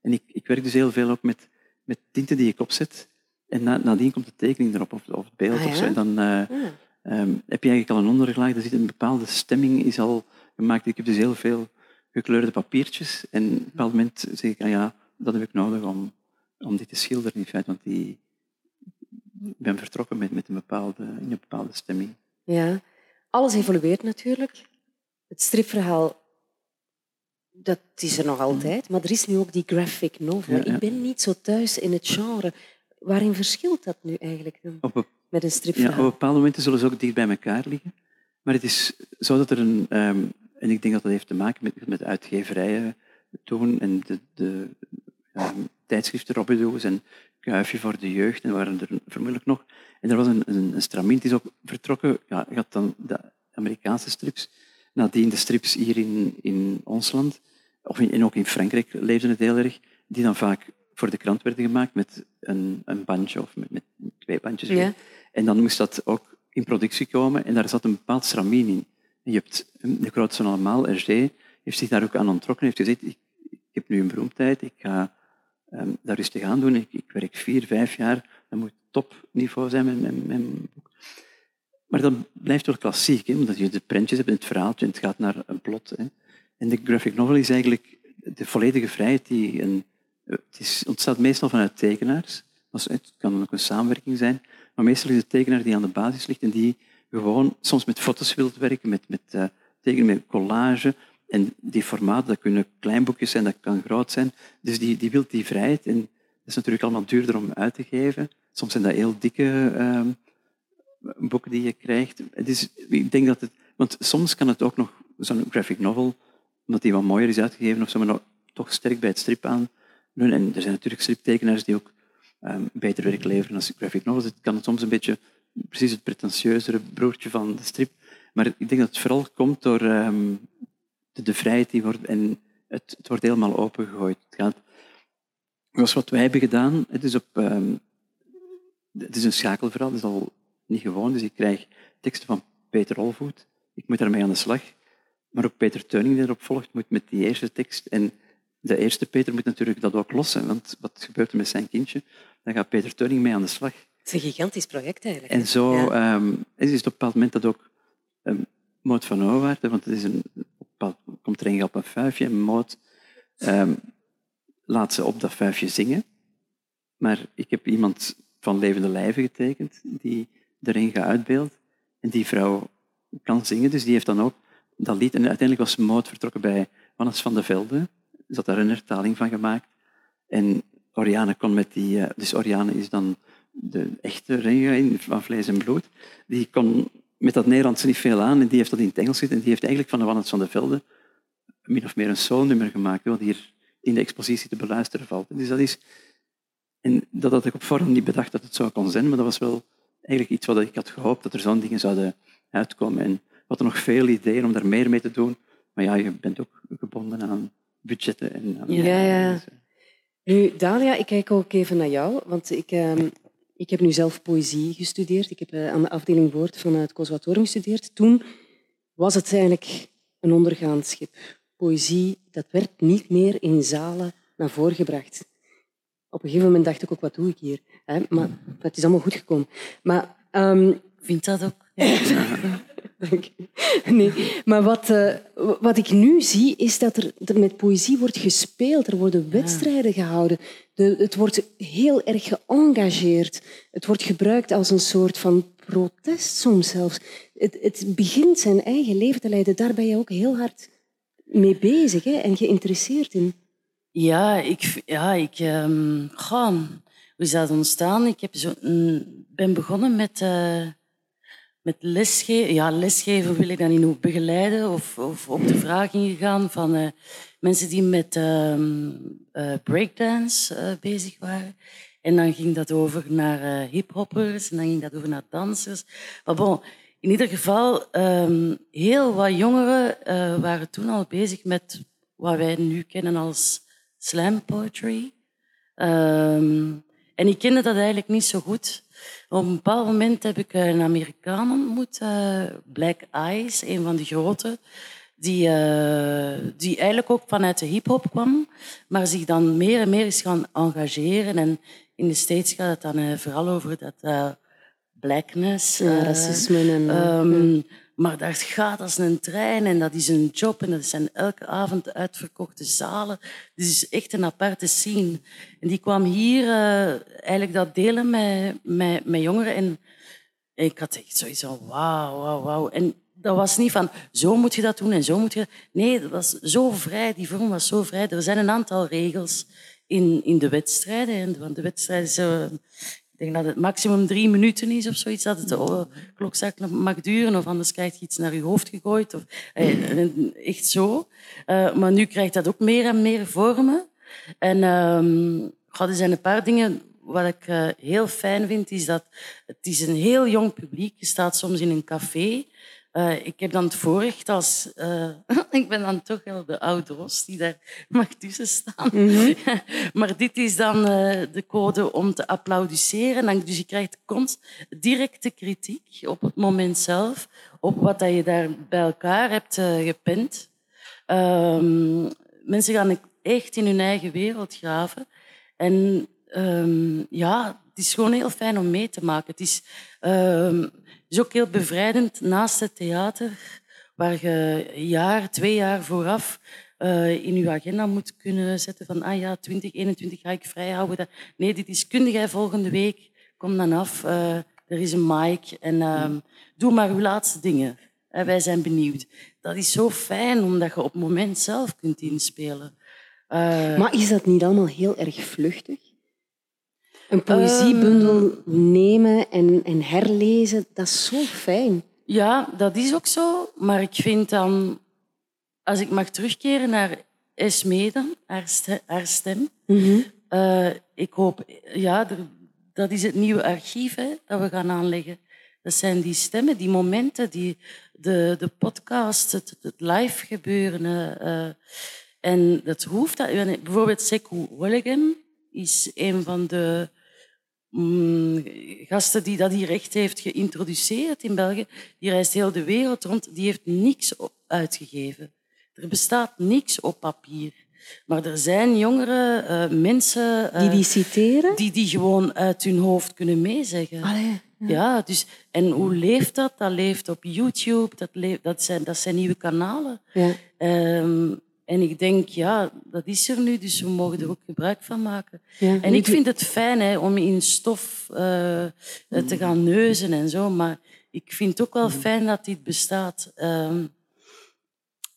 en ik, ik werk dus heel veel ook met met tinten die ik opzet. En na, nadien komt de tekening erop, of, of het beeld. Ah, ja? of zo. En dan uh, ja. um, heb je eigenlijk al een onderlaag. Er zit een bepaalde stemming is al gemaakt. Ik heb dus heel veel gekleurde papiertjes. En op een bepaald moment zeg ik, ah ja, dat heb ik nodig om, om dit te schilderen in feite. Want die, ik ben vertrokken met, met een bepaalde, in een bepaalde stemming. Ja, alles evolueert natuurlijk. Het stripverhaal dat is er nog altijd, maar er is nu ook die graphic novel. Ja, ja. Ik ben niet zo thuis in het genre. Waarin verschilt dat nu eigenlijk dan? Op, met een stripverhaal? Ja, op bepaalde momenten zullen ze ook dicht bij elkaar liggen. Maar het is zo dat er een... Um, en ik denk dat dat heeft te maken met, met uitgeverijen toen en de, de um, tijdschriften en Kuifje voor de jeugd en waren er vermoedelijk nog. En er was een, een, een stramien, die is ook vertrokken. Ja, gaat dan de Amerikaanse strips nadien de strips hier in, in ons land, of in, ook in Frankrijk leefden het heel erg, die dan vaak voor de krant werden gemaakt met een, een bandje of met, met twee bandjes. Ja. En dan moest dat ook in productie komen en daar zat een bepaald stramien in. En je hebt de grootste allemaal, Hergé, heeft zich daar ook aan ontrokken. heeft gezegd, ik, ik heb nu een beroemdheid, ik ga um, daar rustig aan doen. Ik, ik, werk vier, vijf jaar, dat moet topniveau zijn met mijn, mijn boek. Maar dat blijft wel klassiek, hè, omdat je de prentjes hebt en het verhaaltje en het gaat naar een plot. Hè. En de graphic novel is eigenlijk de volledige vrijheid die een... Het is, ontstaat meestal vanuit tekenaars. Het kan ook een samenwerking zijn. Maar meestal is het tekenaar die aan de basis ligt en die gewoon soms met foto's wilt werken, met, met uh, tekenen, met collage. En die formaten, dat kunnen klein zijn, dat kan groot zijn. Dus die, die wil die vrijheid. En dat is natuurlijk allemaal duurder om uit te geven. Soms zijn dat heel dikke uh, boeken die je krijgt. Is, ik denk dat het, want soms kan het ook nog zo'n graphic novel, omdat die wat mooier is uitgegeven of zo, maar toch sterk bij het strip aan doen. En er zijn natuurlijk striptekenaars die ook um, beter werk leveren als graphic novels. Het kan soms een beetje precies het pretentieuzere broertje van de strip. Maar ik denk dat het vooral komt door um, de, de, vrijheid die wordt en het, wordt helemaal opengegooid. Het gaat, zoals wat wij hebben gedaan, het is, op, um, het is een schakelverhaal, dat is al niet gewoon. Dus ik krijg teksten van Peter Olvoet. Ik moet daarmee aan de slag. Maar ook Peter Teuning die erop volgt, moet met die eerste tekst. En de eerste Peter moet natuurlijk dat ook lossen. Want wat gebeurt er met zijn kindje? Dan gaat Peter Teuning mee aan de slag. Het is een gigantisch project eigenlijk. En zo ja. um, is het op een bepaald moment dat ook um, Moot van Ouwaard, want het is een, op, komt er een op een vuifje en Moot um, laat ze op dat vuifje zingen. Maar ik heb iemand van levende lijven getekend die erin gaat uitbeelden. En die vrouw kan zingen, dus die heeft dan ook dat lied. En uiteindelijk was Moot vertrokken bij Wannes van de Velde. Ze had daar een hertaling van gemaakt. En Oriane kon met die... Eh, dus Oriane is dan de echte ringen van vlees en bloed. Die kon met dat Nederlands niet veel aan en die heeft dat in het Engels gezet. En die heeft eigenlijk van de Wannes van de Velde min of meer een solo-nummer gemaakt, wat hier in de expositie te beluisteren valt. Dus dat is... En dat had ik op voorhand niet bedacht dat het zo kon zijn, maar dat was wel eigenlijk iets wat ik had gehoopt, dat er zo'n dingen zouden uitkomen. En we hadden nog veel ideeën om daar meer mee te doen, maar ja, je bent ook gebonden aan budgetten. En aan ja, ja. Nu, Dalia, ik kijk ook even naar jou, want ik, uh, ik heb nu zelf poëzie gestudeerd. Ik heb uh, aan de afdeling woord van het conservatorium gestudeerd. Toen was het eigenlijk een ondergaand schip. Poëzie, dat werd niet meer in zalen naar voren gebracht. Op een gegeven moment dacht ik ook, wat doe ik hier? Maar het is allemaal goed gekomen. Maar, um, Vind dat ook? <laughs> <laughs> Nee, maar wat, uh, wat ik nu zie, is dat er, er, met poëzie wordt gespeeld. Er worden wedstrijden gehouden. De, het wordt heel erg geëngageerd. Het wordt gebruikt als een soort van protest soms zelfs. Het, het begint zijn eigen leven te leiden. Daar ben je ook heel hard mee bezig hè, en geïnteresseerd in. Ja, ik... Ja, ik um, goh, hoe is dat ontstaan? Ik heb zo, mm, ben begonnen met... Uh, met lesgeven. Ja, lesgeven wil ik dan niet hoe begeleiden of, of op de vraag ingegaan van uh, mensen die met uh, uh, breakdance bezig waren. En dan ging dat over naar hiphoppers en dan ging dat over naar dansers. Maar bon, in ieder geval, um, heel wat jongeren waren toen al bezig met wat wij nu kennen als slam poetry. Um, en ik kende dat eigenlijk niet zo goed. Op een bepaald moment heb ik een Amerikaan ontmoet, uh, Black Eyes, een van de grote, die, uh, die eigenlijk ook vanuit de hip-hop kwam, maar zich dan meer en meer is gaan engageren. En in de States gaat het dan uh, vooral over dat blackness, ja, racisme en. Um, maar dat gaat als een trein en dat is een job en dat zijn elke avond uitverkochte zalen. Dus het is echt een aparte scene. En die kwam hier uh, eigenlijk dat delen met, met, met jongeren. En ik had echt zoiets van wauw, wauw. En dat was niet van zo moet je dat doen en zo moet je... Nee, dat was zo vrij. Die vorm was zo vrij. Er zijn een aantal regels in, in de wedstrijden. Want de wedstrijden ik denk dat het maximum drie minuten is of zoiets, dat het de klokzak mag duren. Of anders krijg je iets naar je hoofd gegooid. Of, eh, echt zo. Uh, maar nu krijgt dat ook meer en meer vormen. En um, er zijn een paar dingen wat ik heel fijn vind, is dat het is een heel jong publiek. Je staat soms in een café uh, ik heb dan het voorrecht als... Uh, <laughs> ik ben dan toch wel de oude ros die daar mag tussen staan. Mm -hmm. <laughs> maar dit is dan uh, de code om te applaudisseren. Dus je krijgt directe kritiek op het moment zelf, op wat dat je daar bij elkaar hebt gepend. Um, mensen gaan echt in hun eigen wereld graven. En um, ja, het is gewoon heel fijn om mee te maken. Het is... Is ook heel bevrijdend naast het theater, waar je jaar, twee jaar vooraf uh, in je agenda moet kunnen zetten van ah ja, 2021 ga ik vrijhouden. Nee, dit is kundig volgende week. Kom dan af. Uh, er is een mic en ehm, doe maar uw laatste dingen. En wij zijn benieuwd. Dat is zo fijn, omdat je op het moment zelf kunt inspelen. Uh, maar is dat niet allemaal heel erg vluchtig? Een poëziebundel ehm, nemen en, en herlezen, dat is zo fijn. Ja, dat is ook zo. Maar ik vind dan, als ik mag terugkeren naar Esme dan, haar, stem. Mhm. Eh, ik hoop, ja, dat is het nieuwe archief hè, dat we gaan aanleggen. Dat zijn die stemmen, die momenten, die, de, de podcast, het, het live gebeuren. Uh, en dat hoeft. Bijvoorbeeld Sekou Wollegem is een van de mm, gasten die dat hier echt heeft geïntroduceerd in België. Die reist heel de wereld rond. Die heeft niks uitgegeven. Er bestaat niks op papier. Maar er zijn jongere uh, mensen... Uh, die die citeren? Die die gewoon uit hun hoofd kunnen meezeggen. Allee, ja. ja. dus, en hoe leeft dat? Dat leeft op YouTube. Dat, leeft, dat, zijn, dat zijn nieuwe kanalen. Ja. Um, en ik denk, ja, dat is er nu, dus we mogen er ook gebruik van maken. Ja, en ik vind het fijn hè, om in stof uh, te gaan neuzen en zo, maar ik vind het ook wel fijn dat dit bestaat. Um,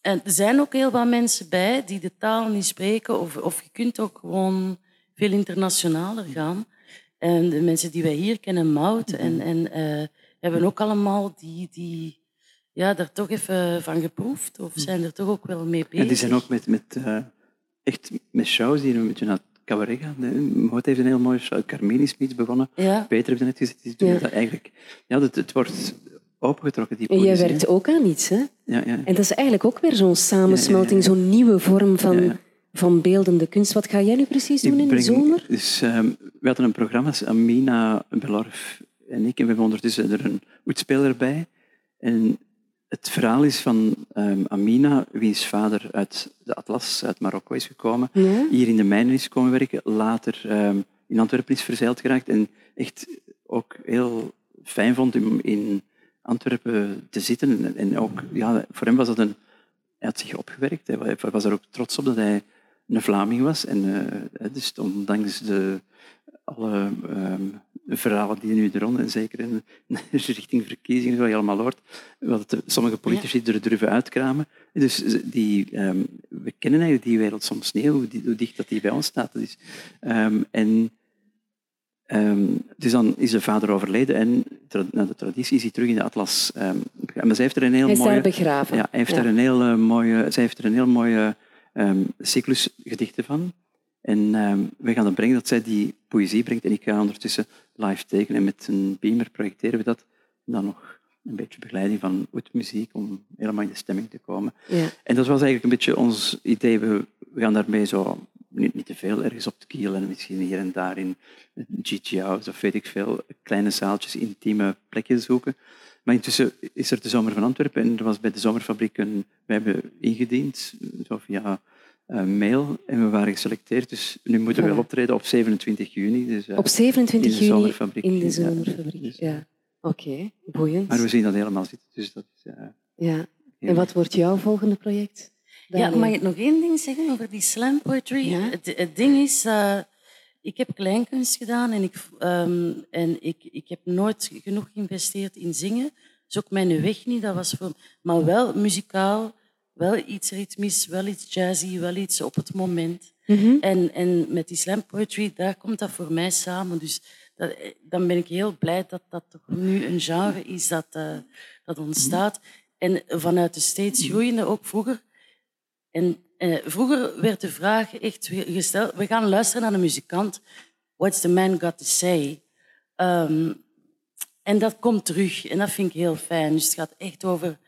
en er zijn ook heel wat mensen bij die de taal niet spreken, of, of je kunt ook gewoon veel internationaler gaan. En de mensen die wij hier kennen, Mout, en, en uh, hebben ook allemaal die, die, ja, daar toch even van geproefd, of zijn er toch ook wel mee bezig. Ja, die zijn ook met, met, uh, echt met shows die een beetje naar het cabaret gaan. Mout heeft een heel mooie show, Carmini begonnen. Ja. Peter heeft net gezegd, die ja. dat eigenlijk. Ja, het, het wordt opengetrokken, die En jij werkt ook aan iets, hè? Ja, ja. En dat is eigenlijk ook weer zo'n samensmelting, zo'n nieuwe vorm van, van beeldende kunst. Wat ga jij nu precies doen in de zomer? Dus, um, we hadden een programma, Amina Belorf en ik, en we hebben ondertussen er een oetspeler bij. En het verhaal is van um, Amina, wiens vader uit de Atlas, uit Marokko is gekomen, ja? hier in de mijnen is komen werken, later um, in Antwerpen is verzeild geraakt en echt ook heel fijn vond om in Antwerpen te zitten. En ook, ja, voor hem was dat een... Hij had zich opgewerkt. Hij was er ook trots op dat hij een Vlaming was. En uh, dus ondanks de, alle um, verhalen die nu er rond, en zeker in <laughs> richting verkiezingen, wat je allemaal hoort, wat sommige politici er durven uitkramen. Dus die, um, we kennen eigenlijk die wereld soms niet, hoe, hoe dicht dat die bij ons staat. Dus, um, en Um, dus dan is de vader overleden en naar de traditie is hij terug in de atlas. Maar zij heeft er een heel hij mooie, begraven. Ja, hij heeft ja. er een heel uh, mooie, zij heeft er een heel mooie cyclus gedichten van. En we gaan dan brengen dat zij die poëzie brengt en ik ga ondertussen live tekenen. En met een beamer projecteren we dat. En dan nog een beetje begeleiding van muziek om helemaal in de stemming te komen. Ja. En dat was eigenlijk een beetje ons idee. We, gaan daarmee zo niet, niet te veel, ergens op de kiel en misschien hier en daar in GG House of weet ik veel, kleine zaaltjes, intieme plekjes zoeken. Maar intussen is er de Zomer van Antwerpen en er was bij de Zomerfabriek een... Wij hebben ingediend, zo via mail, en we waren geselecteerd. Dus nu moeten we wel optreden op 27 juni. Dus, uh, op 27 in de juni Zomerfabriek. in de Zomerfabriek, dus, ja. Oké, okay, boeiend. Maar we zien dat helemaal zitten, dus dat is... Uh, ja. En wat wordt jouw volgende project? Ja, mag ik nog één ding zeggen over die slam poetry? Ja? Het, het, ding is, uh, ik heb kleinkunst gedaan en, ik, um, en ik, ik heb nooit genoeg geïnvesteerd in zingen. Dat is ook mijn weg niet. Dat was voor, maar wel muzikaal, wel iets ritmisch, wel iets jazzy, wel iets op het moment. Mm -hmm. en, en met die slam poetry, daar komt dat voor mij samen. Dus dat, dan ben ik heel blij dat dat toch nu een genre is dat, uh, dat ontstaat. En vanuit de steeds groeiende, ook vroeger en eh, vroeger werd de vraag echt gesteld, we gaan luisteren naar de muzikant, what's the man got to say? Um, en dat komt terug en dat vind ik heel fijn. Dus het gaat echt over,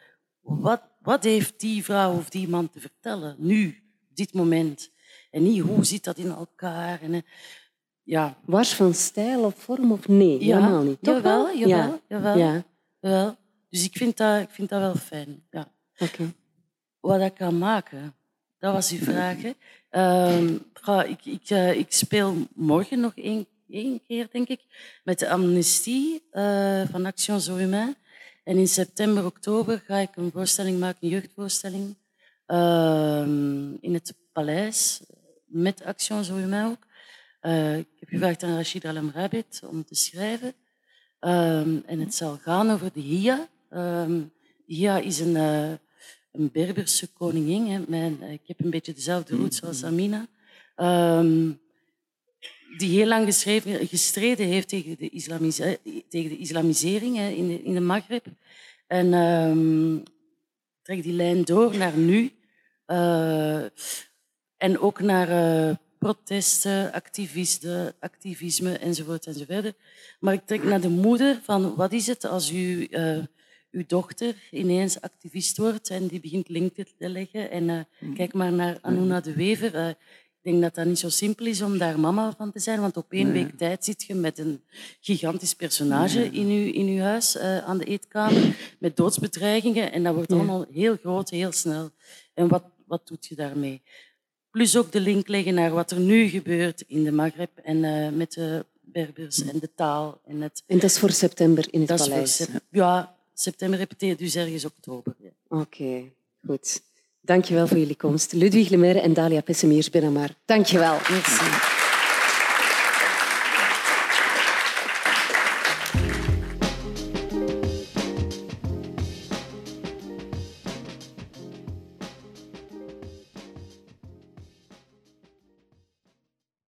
wat, wat heeft die vrouw of die man te vertellen, nu, op dit moment? En niet, hoe zit dat in elkaar? En, uh, ja. Was van stijl of vorm of nee? Ja, Helemaal niet. Toch jawel, wel? jawel, ja. jawel, ja. jawel. Dus ik vind dat, ik vind dat wel fijn. Ja. Okay wat ik kan maken? Dat was uw vraag. Hè? Um, ik, ik, uh, ik, speel morgen nog één, één, keer, denk ik, met de Amnestie uh, van Action Zo Humain. En in september, oktober ga ik een voorstelling maken, een jeugdvoorstelling, uh, in het paleis, met Action Zo Humain ook. Uh, ik heb gevraagd aan Rachid Alamrabit om te schrijven. Ehm, en het zal gaan over de Hia. Ehm, Hia is een, uh, een Berberse koningin. Hè. Ik heb een beetje dezelfde roots zoals Amina. Ehm, die heel lang gestreden heeft tegen de, tegen de islamisering hè, in, de, in de Maghreb. En um, trek die lijn door naar nu. Uh, en ook naar uh, protesten, activisten, activisme enzovoort enzovoort. Maar ik trek naar de moeder van wat is het als u, uh, uw dochter ineens activist wordt en die begint linken te leggen. En mm. kijk maar naar Anuna de Wever. Ik denk dat dat niet zo simpel is om daar mama van te zijn, want op één week tijd zit je met een gigantisch personage in je, in uw huis uh, aan de eetkamer, met doodsbedreigingen. En dat wordt allemaal heel groot, heel snel. En wat, wat doet je daarmee? Plus ook de link leggen naar wat er nu gebeurt in de Maghreb en uh, met de Berbers en de taal. En, het, en dat is voor september in het dat paleis? Is voor, ja, september repeteert dus ergens oktober. Ja. Oké, okay, goed. Dankjewel voor jullie komst. Ludwig Lemaire en Dalia Pessemiers Benamar. Dankjewel. Merci.